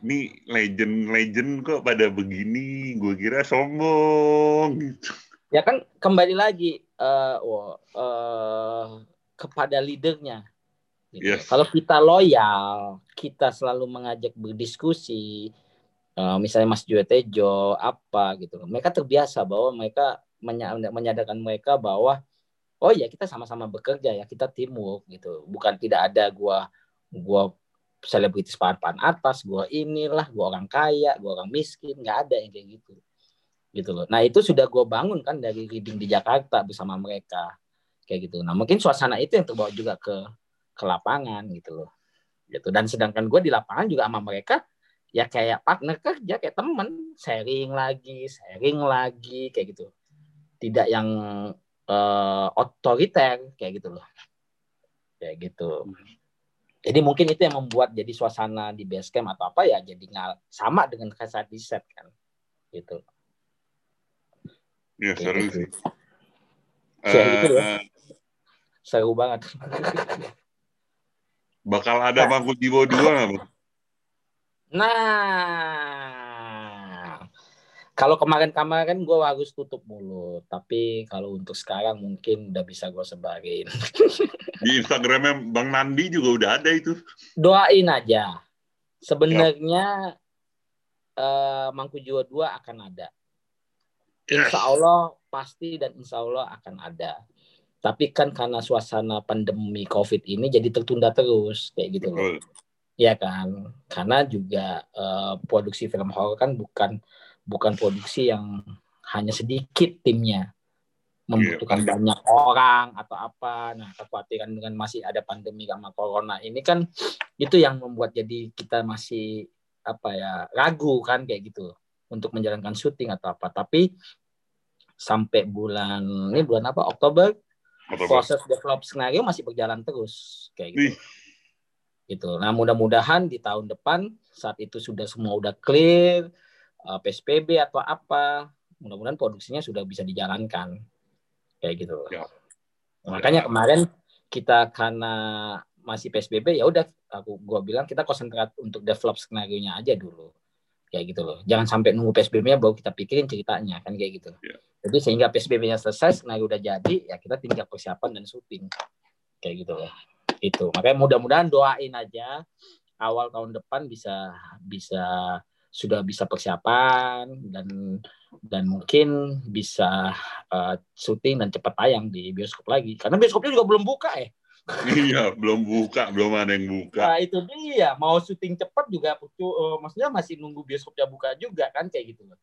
S1: ini legend-legend kok pada begini gue kira sombong gitu
S2: ya kan kembali lagi uh, uh, kepada leadernya. Gitu. Yes. Kalau kita loyal, kita selalu mengajak berdiskusi, uh, misalnya Mas Tejo apa gitu, mereka terbiasa bahwa mereka menyadarkan mereka bahwa oh ya kita sama-sama bekerja ya kita teamwork gitu bukan tidak ada gua gua selebritis papan atas gua inilah gua orang kaya gua orang miskin nggak ada yang kayak gitu gitu loh. Nah itu sudah gue bangun kan dari reading di Jakarta bersama mereka kayak gitu. Nah mungkin suasana itu yang terbawa juga ke ke lapangan gitu loh. Gitu. Dan sedangkan gue di lapangan juga sama mereka ya kayak partner kerja kayak temen sharing lagi sharing lagi kayak gitu. Tidak yang uh, otoriter kayak gitu loh. Kayak gitu. Jadi mungkin itu yang membuat jadi suasana di base camp atau apa ya jadi nggak sama dengan saat di set kan gitu.
S1: Ya seru gitu. sih.
S2: Uh, gitu ya. Eh, seru banget.
S1: Bakal ada nah. Mangku Jiwo dua nggak, Bang?
S2: Nah, kalau kemarin-kemarin gue harus tutup mulut, tapi kalau untuk sekarang mungkin udah bisa gue sebarin.
S1: Di Instagramnya Bang Nandi juga udah ada itu.
S2: Doain aja. Sebenarnya uh, Mangku Jiwo 2 akan ada. Insya Allah pasti dan insya Allah akan ada. Tapi kan karena suasana pandemi COVID ini jadi tertunda terus kayak gitu loh. Ya kan, karena juga uh, produksi film horor kan bukan bukan produksi yang hanya sedikit timnya membutuhkan yeah. banyak orang atau apa. Nah, kekhawatiran dengan masih ada pandemi sama corona ini kan itu yang membuat jadi kita masih apa ya ragu kan kayak gitu untuk menjalankan syuting atau apa. Tapi sampai bulan ini bulan apa Oktober, Oktober. proses develop skenario masih berjalan terus kayak gitu. Ih. Gitu. Nah mudah-mudahan di tahun depan saat itu sudah semua udah clear uh, eh, PSBB atau apa, mudah-mudahan produksinya sudah bisa dijalankan kayak gitu. Ya. Makanya kemarin kita karena masih PSBB ya udah aku gua bilang kita konsentrat untuk develop skenario nya aja dulu kayak gitu loh. Jangan sampai nunggu PSBB-nya baru kita pikirin ceritanya kan kayak gitu. Yeah. Jadi sehingga PSBB-nya selesai, nah udah jadi, ya kita tinggal persiapan dan syuting kayak gitu loh. Itu makanya mudah-mudahan doain aja awal tahun depan bisa bisa sudah bisa persiapan dan dan mungkin bisa uh, syuting dan cepat tayang di bioskop lagi karena bioskopnya juga belum buka ya
S1: iya, belum buka, belum ada yang buka.
S2: Nah, itu dia. Mau syuting cepat juga uh, maksudnya masih nunggu bioskopnya buka juga kan kayak gitu loh.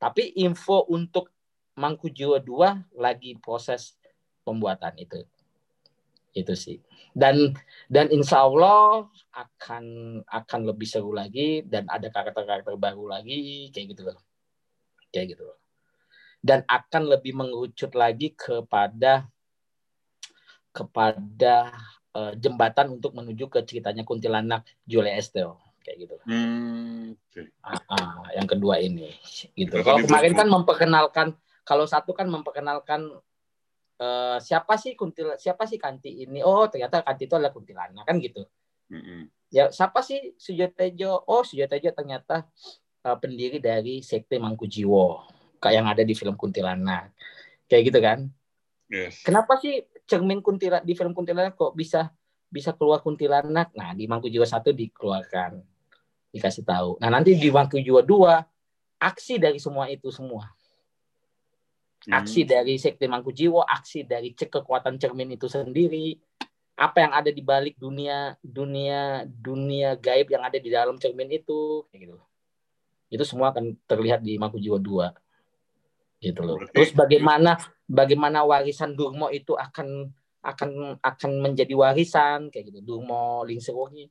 S2: Tapi info untuk Mangku Jiwa 2 lagi proses pembuatan itu. Itu sih. Dan dan insya Allah akan akan lebih seru lagi dan ada karakter-karakter baru lagi kayak gitu loh. Kayak gitu loh. Dan akan lebih mengerucut lagi kepada kepada uh, jembatan untuk menuju ke ceritanya kuntilanak Julia Estelle kayak gitu. Hmm, okay. ah, ah, yang kedua ini gitu. Kalau kemarin kan memperkenalkan kalau satu kan memperkenalkan uh, siapa sih kuntil siapa sih Kanti ini? Oh, ternyata Kanti itu adalah kuntilanak kan gitu. Mm-hmm. Ya, siapa sih Sujotejo? Oh, Sujotejo ternyata uh, pendiri dari sekte Mangkujiwo kayak yang ada di film Kuntilanak. Kayak gitu kan? Yes. Kenapa sih cermin kuntilanak di film Kuntilanak kok bisa bisa keluar kuntilanak? Nah, di Mangkujiwo satu dikeluarkan. Dikasih tahu. Nah, nanti di Mangkujiwo dua aksi dari semua itu semua aksi hmm. dari sekte Mangkujiwo, aksi dari cek kekuatan cermin itu sendiri, apa yang ada di balik dunia dunia dunia gaib yang ada di dalam cermin itu, gitu. Itu semua akan terlihat di Mangkujiwo 2. Gitu loh. Terus bagaimana bagaimana warisan Durmo itu akan akan akan menjadi warisan kayak gitu. Durmo Lingsewogi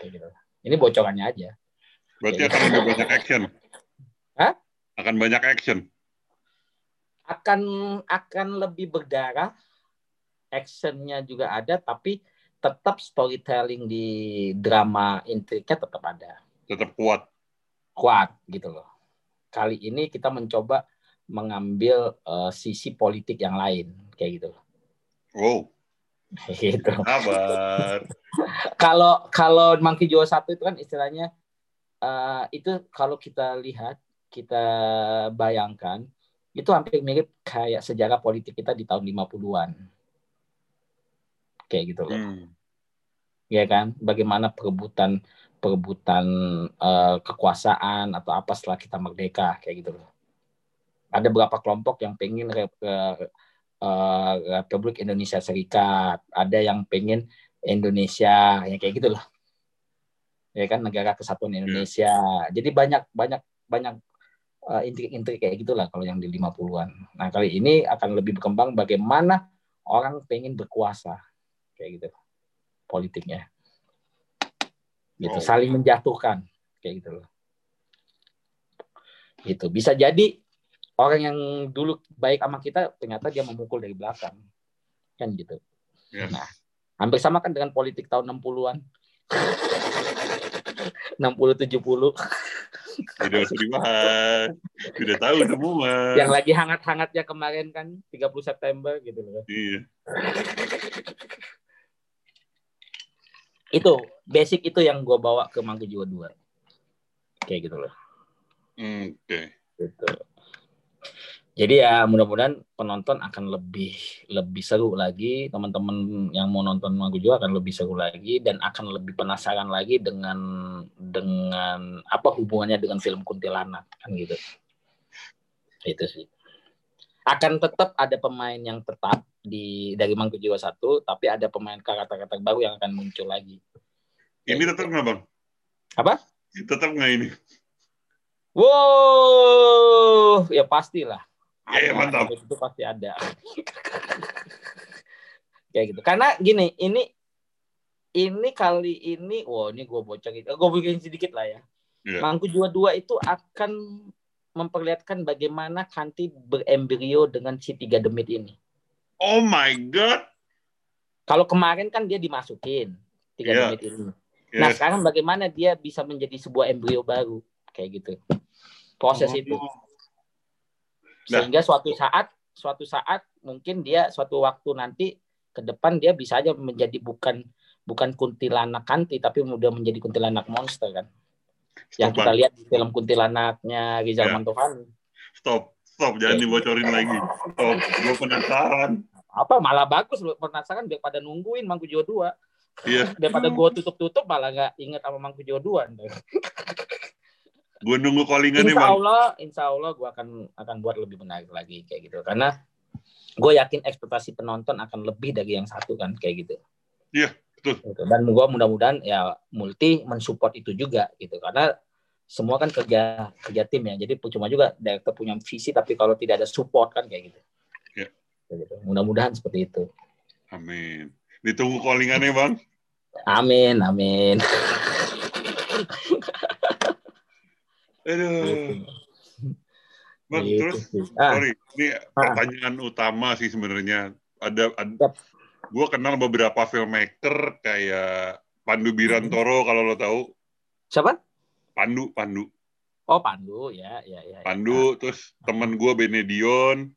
S2: kayak gitu. Ini bocorannya aja.
S1: Berarti akan gitu. banyak action. Hah? Akan banyak action
S2: akan akan lebih berdarah actionnya juga ada tapi tetap storytelling di drama intriknya tetap ada.
S1: Tetap kuat.
S2: Kuat gitu loh. Kali ini kita mencoba mengambil uh, sisi politik yang lain kayak gitu loh.
S1: Wow.
S2: Gitu. Kabar? Kalau kalau Monkey Jawa satu itu kan istilahnya uh, itu kalau kita lihat kita bayangkan itu hampir mirip kayak sejarah politik kita di tahun 50-an. Kayak gitu loh. Hmm. Ya kan? Bagaimana perebutan perebutan uh, kekuasaan atau apa setelah kita merdeka kayak gitu loh. Ada beberapa kelompok yang pengen rep, uh, Republik Indonesia Serikat, ada yang pengen Indonesia, yang kayak gitu loh. Ya kan negara kesatuan Indonesia. Yeah. Jadi banyak banyak banyak uh, intrik-intrik kayak gitulah kalau yang di 50-an. Nah, kali ini akan lebih berkembang bagaimana orang pengen berkuasa kayak gitu politiknya. Gitu, oh. saling menjatuhkan kayak gitu loh. Gitu. Bisa jadi orang yang dulu baik sama kita ternyata dia memukul dari belakang. Kan gitu. Yes. Nah, hampir sama kan dengan politik tahun 60-an. 60 70.
S1: Tidak usah dibahas. Sudah tahu semua.
S2: Yang lagi hangat-hangatnya kemarin kan 30 September gitu loh. Iya. itu basic itu yang gue bawa ke Mangku Jiwa 2. Kayak gitu loh.
S1: Oke. Okay.
S2: Gitu. Jadi ya mudah-mudahan penonton akan lebih lebih seru lagi, teman-teman yang mau nonton Magu juga akan lebih seru lagi dan akan lebih penasaran lagi dengan dengan apa hubungannya dengan film Kuntilanak kan gitu. Itu sih. Akan tetap ada pemain yang tetap di dari Mangku Jiwa satu, tapi ada pemain karakter-karakter baru yang akan muncul lagi.
S1: Ini tetap nggak bang?
S2: Apa?
S1: Tetap nggak ini?
S2: Wow, ya pastilah
S1: Iya, mantap.
S2: Itu pasti ada. Kayak gitu. Karena gini, ini ini kali ini, wow ini gue bocor gitu. Gue bikin sedikit lah ya. Yeah. Mangku Jua dua itu akan memperlihatkan bagaimana Kanti berembrio dengan si tiga demit ini.
S1: Oh my god.
S2: Kalau kemarin kan dia dimasukin tiga yeah. demit ini. Yes. Nah sekarang bagaimana dia bisa menjadi sebuah embrio baru kayak gitu. Proses oh. itu. Nah. Sehingga suatu saat suatu saat mungkin dia suatu waktu nanti ke depan dia bisa aja menjadi bukan bukan kuntilanak kanti tapi mudah menjadi kuntilanak monster kan. Stop, yang kita lihat di film kuntilanaknya Rizal ya. Mantovani.
S1: Stop, stop jangan okay. dibocorin lagi. Stop, gue penasaran.
S2: Apa malah bagus lu penasaran daripada nungguin Mangku Jiwa 2. Iya. daripada gue tutup-tutup malah nggak inget sama Mangku Jiwa 2.
S1: Gue nunggu callingan
S2: nih, Insya Allah, insya Allah gue akan akan buat lebih menarik lagi kayak gitu. Karena gue yakin ekspektasi penonton akan lebih dari yang satu kan kayak gitu.
S1: Iya, betul.
S2: Gitu. Dan gue mudah-mudahan ya multi mensupport itu juga gitu. Karena semua kan kerja kerja tim ya. Jadi cuma juga director punya visi tapi kalau tidak ada support kan kayak gitu. Iya. Gitu. Mudah-mudahan seperti itu.
S1: Amin. Ditunggu callingannya bang.
S2: Amin, amin.
S1: Aduh. Bang, gitu terus ah. sorry, ini ah. pertanyaan utama sih sebenarnya. Ada, ada yep. gue kenal beberapa filmmaker kayak Pandu Birantoro hmm. kalau lo tahu.
S2: Siapa?
S1: Pandu, Pandu.
S2: Oh, Pandu, ya, ya, ya.
S1: Pandu, ya. terus teman gue Benedion.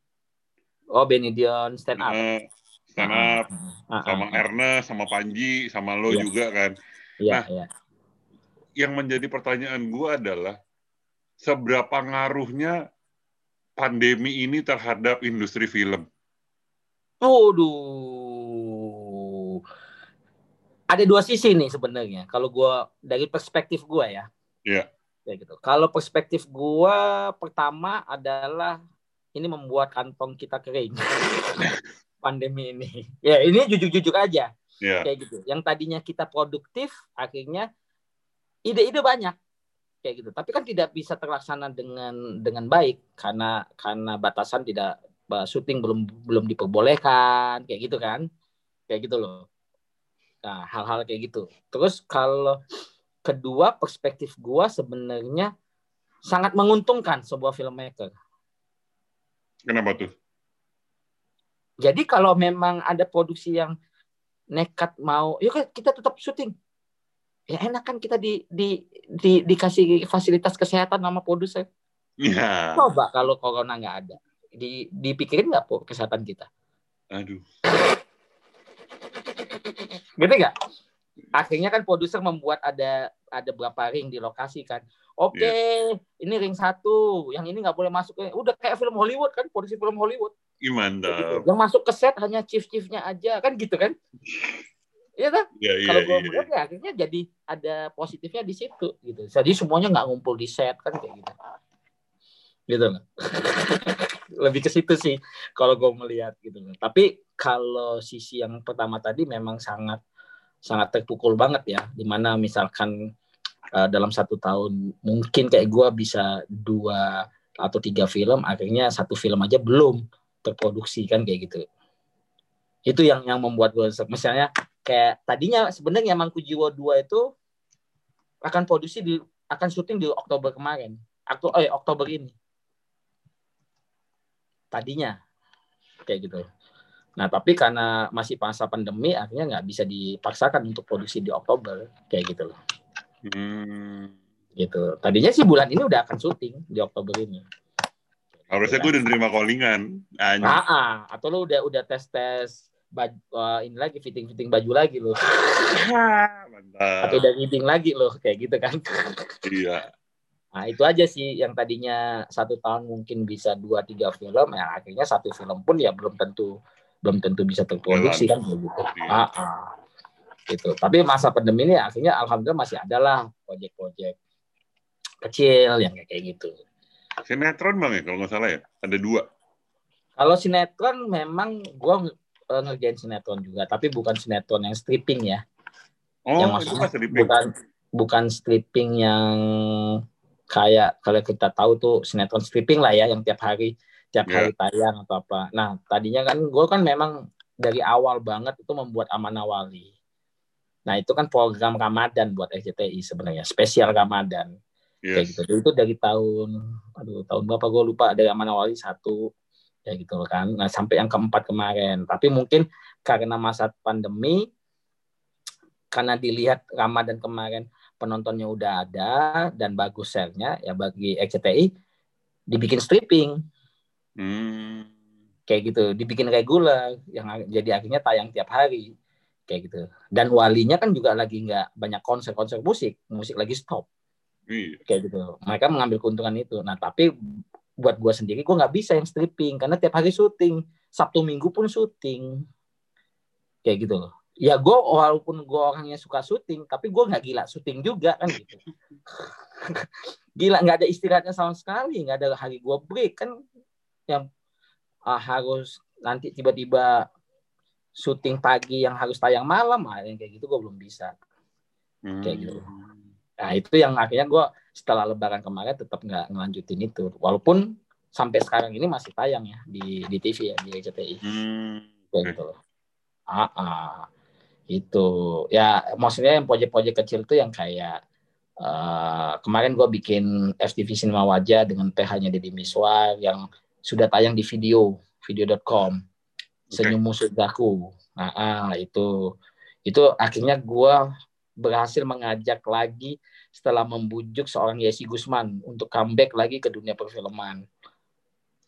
S2: Oh, Benedion stand up. Uh,
S1: stand up uh, uh, sama Ernest, sama Panji, sama lo yeah. juga kan.
S2: Iya, nah, yeah.
S1: yang menjadi pertanyaan gue adalah seberapa ngaruhnya pandemi ini terhadap industri film?
S2: Waduh. Ada dua sisi nih sebenarnya. Kalau gue dari perspektif gue ya.
S1: Iya.
S2: Yeah. Ya gitu. Kalau perspektif gue pertama adalah ini membuat kantong kita kering. Pandemi ini. Ya ini jujur-jujur aja.
S1: Yeah.
S2: Kayak gitu. Yang tadinya kita produktif, akhirnya ide-ide banyak kayak gitu. Tapi kan tidak bisa terlaksana dengan dengan baik karena karena batasan tidak syuting belum belum diperbolehkan kayak gitu kan. Kayak gitu loh. Nah, hal-hal kayak gitu. Terus kalau kedua perspektif gua sebenarnya sangat menguntungkan sebuah filmmaker.
S1: Kenapa tuh?
S2: Jadi kalau memang ada produksi yang nekat mau, yuk kita tetap syuting ya enak kan kita di, di, di dikasih fasilitas kesehatan sama produser.
S1: Ya.
S2: Coba kalau corona nggak ada, di dipikirin nggak po kesehatan kita?
S1: Aduh.
S2: Gitu nggak? Akhirnya kan produser membuat ada ada berapa ring di lokasi kan. Oke, okay, ya. yeah. ini ring satu, yang ini nggak boleh masuk. Udah kayak film Hollywood kan, produksi film Hollywood.
S1: Gimana?
S2: Gitu. Yang masuk ke set hanya chief-chiefnya aja kan gitu kan? Iya kan?
S1: Ya, ya,
S2: Kalau gue ya, melihat ya akhirnya jadi ada positifnya di situ gitu. Jadi semuanya nggak ngumpul di set kan kayak gitu. Gitu loh. Lebih ke situ sih kalau gue melihat gitu loh. Tapi kalau sisi yang pertama tadi memang sangat sangat terpukul banget ya. Di mana misalkan uh, dalam satu tahun mungkin kayak gue bisa dua atau tiga film, akhirnya satu film aja belum terproduksi kan kayak gitu. Itu yang yang membuat gue misalnya kayak tadinya sebenarnya Mangku Jiwo 2 itu akan produksi di akan syuting di Oktober kemarin. Aktu, eh Oktober ini. Tadinya kayak gitu. Nah, tapi karena masih masa pandemi akhirnya nggak bisa dipaksakan untuk produksi di Oktober kayak gitu loh.
S1: Hmm.
S2: Gitu. Tadinya sih bulan ini udah akan syuting di Oktober ini.
S1: Harusnya gue udah nerima callingan.
S2: Ah, ah, atau lo udah udah tes tes baju uh, ini lagi fitting fitting baju lagi loh.
S1: Mantap.
S2: Atau udah meeting lagi loh kayak gitu kan.
S1: Iya.
S2: Nah itu aja sih yang tadinya satu tahun mungkin bisa dua tiga film ya akhirnya satu film pun ya belum tentu belum tentu bisa terproduksi kan gitu. Iya. ah, ah. gitu. Tapi masa pandemi ini akhirnya alhamdulillah masih ada lah proyek-proyek kecil yang kayak gitu.
S1: Sinetron bang ya kalau nggak salah ya? Ada dua?
S2: Kalau sinetron memang gue uh, ngerjain sinetron juga, tapi bukan sinetron yang stripping ya.
S1: Oh, yang maksudnya
S2: bukan bukan stripping yang kayak kalau kita tahu tuh sinetron stripping lah ya, yang tiap hari tiap yeah. hari tayang atau apa. Nah, tadinya kan gue kan memang dari awal banget itu membuat Amanah Wali. Nah, itu kan program Ramadan buat SCTI sebenarnya, spesial Ramadan. Yes. Kayak gitu. Jadi itu dari tahun aduh tahun berapa gue lupa dari Amanah Wali satu ya gitu kan. Nah, sampai yang keempat kemarin. Tapi mungkin karena masa pandemi karena dilihat Ramadan kemarin penontonnya udah ada dan bagus share-nya ya bagi XCTI dibikin stripping.
S1: Hmm.
S2: Kayak gitu, dibikin regular yang jadi akhirnya tayang tiap hari. Kayak gitu. Dan walinya kan juga lagi nggak banyak konser-konser musik, musik lagi stop.
S1: Iya.
S2: Kayak gitu. Mereka mengambil keuntungan itu. Nah, tapi buat gue sendiri gue nggak bisa yang stripping karena tiap hari syuting. Sabtu minggu pun syuting. Kayak gitu loh. Ya gue walaupun gue orangnya suka syuting tapi gue nggak gila syuting juga kan gitu. Gila nggak ada istirahatnya sama sekali nggak ada hari gue break kan. Yang uh, harus nanti tiba-tiba syuting pagi yang harus tayang malam ah, yang kayak gitu gue belum bisa. Kayak gitu. Hmm. nah itu yang akhirnya gue setelah lebaran kemarin tetap nggak ngelanjutin itu. Walaupun sampai sekarang ini masih tayang ya di di TV ya di RCTI
S1: hmm.
S2: gitu loh. Ah, ah. Itu. Ya maksudnya yang proyek-proyek kecil tuh yang kayak uh, kemarin gue bikin FTV Cinema Wajah dengan PH-nya Deddy Miswar yang sudah tayang di video video.com senyum musuhku nah ah, itu. Itu akhirnya gue berhasil mengajak lagi setelah membujuk seorang Yesi Gusman untuk comeback lagi ke dunia perfilman.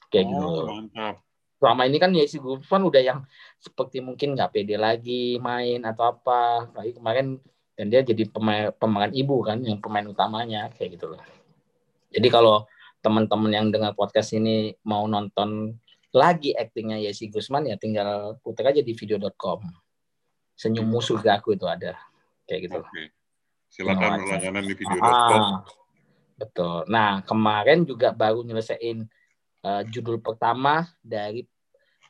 S2: Kayak gitu.
S1: oh, gitu. Mantap.
S2: selama ini kan Yesi Gufran udah yang seperti mungkin nggak pede lagi main atau apa. Lagi kemarin dan dia jadi pemain pemain ibu kan yang pemain utamanya kayak gitu loh. Jadi kalau teman-teman yang dengar podcast ini mau nonton lagi aktingnya Yesi Gusman ya tinggal putar aja di video.com. Senyummu surga aku itu ada kayak gitu.
S1: Oke. Silakan berlangganan di video.com. Ah,
S2: betul. Nah kemarin juga baru nyelesain uh, judul pertama dari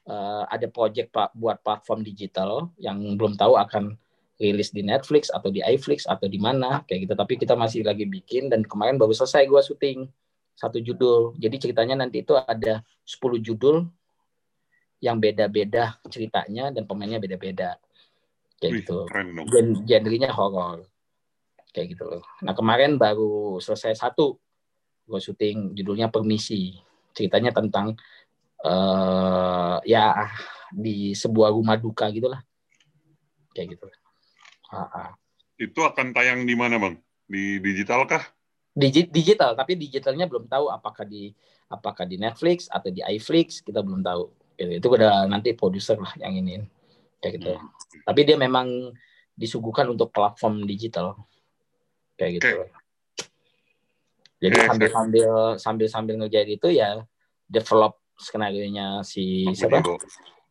S2: uh, ada project pak buat platform digital yang belum tahu akan rilis di Netflix atau di iFlix atau di mana kayak gitu. Tapi kita masih lagi bikin dan kemarin baru selesai gue syuting satu judul. Jadi ceritanya nanti itu ada 10 judul yang beda-beda ceritanya dan pemainnya beda-beda. Kayak Wih, gitu. dan genrenya horror kayak gitu loh nah kemarin baru selesai satu gue syuting judulnya permisi ceritanya tentang uh, ya di sebuah rumah duka gitulah kayak gitu.
S1: Ha Itu akan tayang di mana bang? Di digital kah?
S2: Digi digital, tapi digitalnya belum tahu apakah di apakah di Netflix atau di iFlix kita belum tahu. Gitu. Itu udah nanti produser lah yang ini kayak gitu. Hmm. Tapi dia memang disuguhkan untuk platform digital kayak gitu. Okay. Jadi sambil sambil sambil sambil ngerjain itu ya develop skenario nya si Manggu siapa? Jiwo.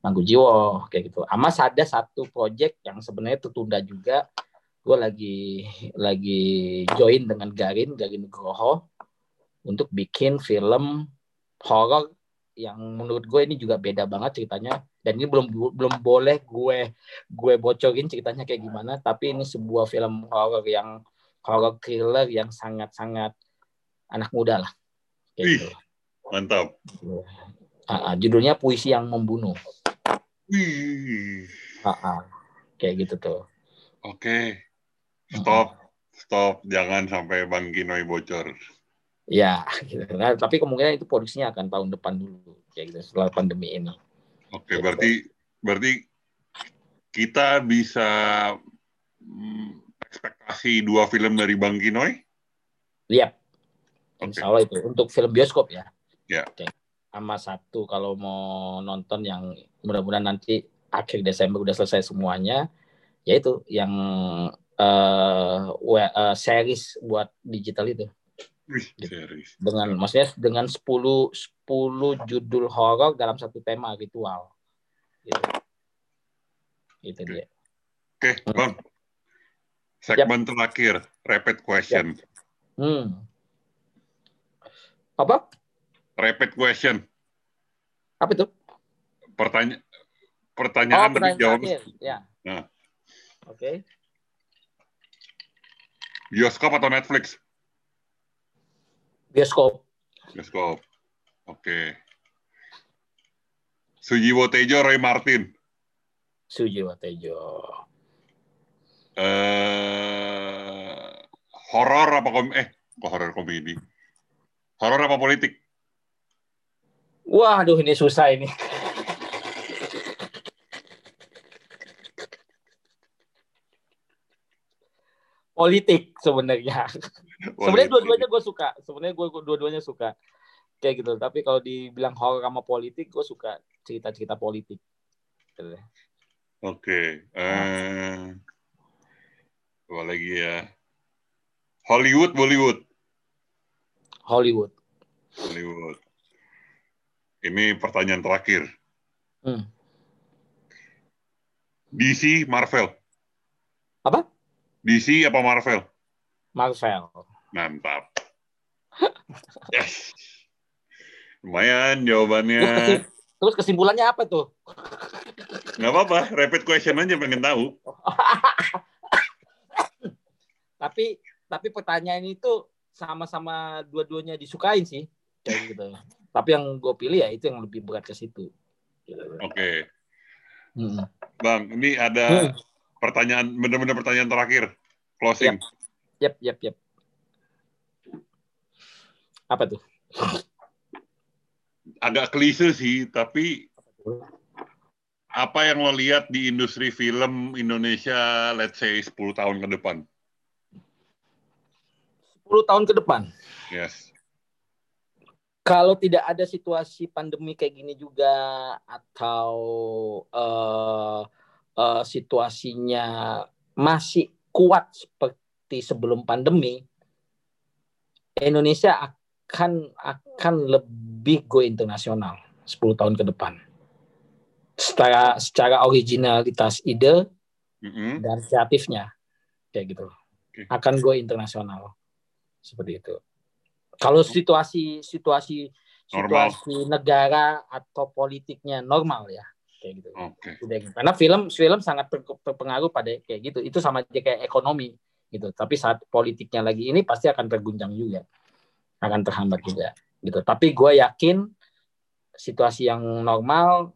S2: Manggu Jiwo kayak gitu. Amas ada satu project yang sebenarnya tertunda juga. Gue lagi lagi join dengan Garin Garin Groho untuk bikin film horror yang menurut gue ini juga beda banget ceritanya dan ini belum belum boleh gue gue bocorin ceritanya kayak gimana tapi ini sebuah film horror yang horror thriller yang sangat sangat anak muda lah.
S1: Gitu. mantap.
S2: Uh, uh, judulnya puisi yang membunuh. Wih. Uh, uh, kayak gitu tuh.
S1: Oke, okay. stop, stop, jangan sampai Bang Kinoi bocor.
S2: Ya, gitu. nah, tapi kemungkinan itu produksinya akan tahun depan dulu, kayak gitu setelah pandemi ini.
S1: Oke, okay, gitu. berarti berarti kita bisa hmm, ekspektasi dua film dari Bang Kinoi?
S2: Iya. Yep. Okay. Insya Allah itu untuk film bioskop ya.
S1: Ya. Yeah.
S2: Okay. Sama satu kalau mau nonton yang mudah-mudahan nanti akhir Desember udah selesai semuanya, yaitu yang uh, uh, series buat digital itu.
S1: Wih, series.
S2: Dengan maksudnya dengan 10 10 judul horor dalam satu tema ritual. Gitu. Itu okay. dia.
S1: Oke, okay, Bang. Segmen yep. terakhir, rapid question. Yep. Hmm.
S2: Apa?
S1: Rapid question.
S2: Apa itu?
S1: Pertanya pertanyaan oh, tapi jawab.
S2: Ya. Nah. Oke. Okay.
S1: Bioskop atau Netflix?
S2: Bioskop.
S1: Bioskop. Oke. Okay. Sujiwo Tejo, Roy Martin.
S2: Sujiwo Tejo.
S1: Eh, horor apa kom eh kok horor komedi? Horor apa politik?
S2: Wah, aduh ini susah ini. politik sebenarnya. Sebenarnya dua-duanya gue suka. Sebenarnya gue dua-duanya suka. Kayak gitu. Tapi kalau dibilang horor sama politik, gue suka cerita-cerita politik.
S1: Oke. Okay. Uh, apa lagi ya? Hollywood, Bollywood.
S2: Hollywood.
S1: Hollywood. Ini pertanyaan terakhir. Hmm. DC, Marvel.
S2: Apa?
S1: DC apa Marvel?
S2: Marvel.
S1: Mantap. yes. Lumayan jawabannya.
S2: Terus, kesimpulannya apa tuh?
S1: Nggak apa-apa, rapid question aja pengen tahu.
S2: tapi tapi pertanyaan itu sama-sama dua-duanya disukain sih kayak gitu tapi yang gue pilih ya itu yang lebih berat ke situ
S1: oke okay. hmm. bang ini ada hmm. pertanyaan benar-benar pertanyaan terakhir closing
S2: yep yep yep, yep. apa tuh
S1: agak klise sih tapi apa yang lo lihat di industri film Indonesia let's say 10 tahun ke depan
S2: 10 tahun ke depan.
S1: Yes.
S2: kalau tidak ada situasi pandemi kayak gini juga atau uh, uh, situasinya masih kuat seperti sebelum pandemi, Indonesia akan akan lebih go internasional 10 tahun ke depan. Secara secara originalitas ide mm-hmm. dan kreatifnya kayak gitu. Okay. Akan go internasional. Seperti itu. Kalau situasi situasi normal. situasi negara atau politiknya normal ya kayak gitu. Okay. Gitu. Karena film film sangat berpengaruh pada kayak gitu. Itu sama aja kayak ekonomi gitu. Tapi saat politiknya lagi ini pasti akan terguncang juga, akan terhambat juga gitu. Tapi gue yakin situasi yang normal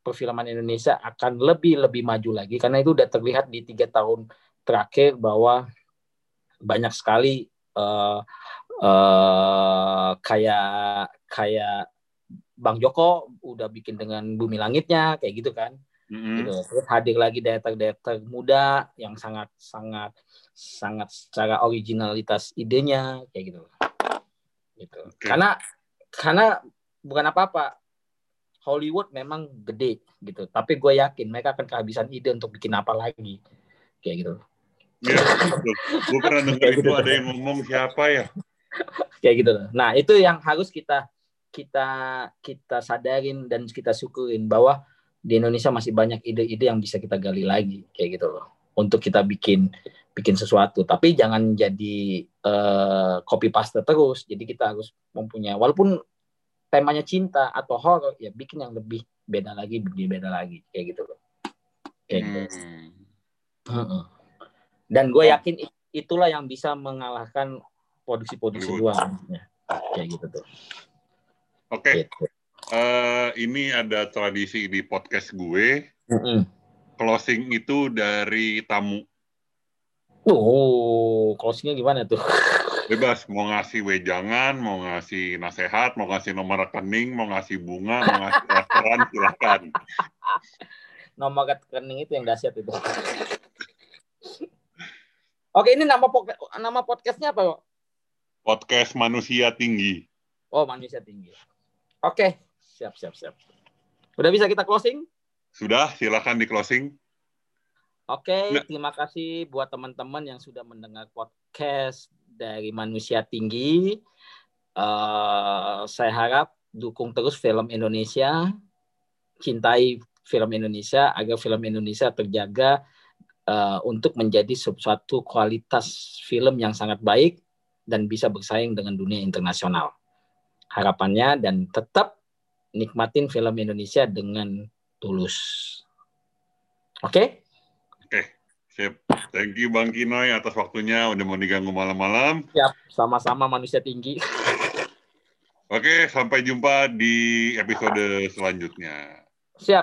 S2: perfilman Indonesia akan lebih lebih maju lagi karena itu udah terlihat di tiga tahun terakhir bahwa banyak sekali uh, uh, kayak kayak Bang Joko udah bikin dengan Bumi Langitnya kayak gitu kan. Mm-hmm. Gitu. Terus hadir lagi director-director muda yang sangat sangat sangat secara originalitas idenya kayak gitu. Gitu. Okay. Karena karena bukan apa-apa. Hollywood memang gede gitu, tapi gue yakin mereka akan kehabisan ide untuk bikin apa lagi kayak gitu.
S1: Ya, gue pernah dengar itu gitu. ada yang ngomong siapa ya?
S2: kayak gitu loh. Nah itu yang harus kita kita kita sadarin dan kita syukurin bahwa di Indonesia masih banyak ide-ide yang bisa kita gali lagi kayak gitu loh untuk kita bikin bikin sesuatu tapi jangan jadi uh, copy paste terus jadi kita harus mempunyai walaupun temanya cinta atau horror ya bikin yang lebih beda lagi lebih beda lagi kayak gitu loh kayak gitu hmm. Dan gue yakin itulah yang bisa mengalahkan produksi-produksi luar kayak gitu tuh.
S1: Oke. Okay. Gitu. Uh, ini ada tradisi di podcast gue. Mm -hmm. Closing itu dari tamu.
S2: Oh, closingnya gimana tuh?
S1: Bebas, mau ngasih wejangan, mau ngasih nasihat, mau ngasih nomor rekening, mau ngasih bunga, mau ngasih restoran, silakan.
S2: nomor rekening itu yang dahsyat itu. Oke, ini nama nama podcastnya apa,
S1: Podcast Manusia Tinggi.
S2: Oh, Manusia Tinggi. Oke, siap, siap, siap. Udah bisa kita closing?
S1: Sudah, silakan di closing.
S2: Oke, nah. terima kasih buat teman-teman yang sudah mendengar podcast dari Manusia Tinggi. Uh, saya harap dukung terus film Indonesia, cintai film Indonesia agar film Indonesia terjaga uh, untuk menjadi suatu kualitas film yang sangat baik dan bisa bersaing dengan dunia internasional. Harapannya dan tetap nikmatin film Indonesia dengan tulus. Oke? Okay?
S1: Oke, okay. sip. Thank you Bang Kinoy atas waktunya udah mau diganggu malam-malam.
S2: Siap, sama-sama manusia tinggi.
S1: Oke, sampai jumpa di episode selanjutnya.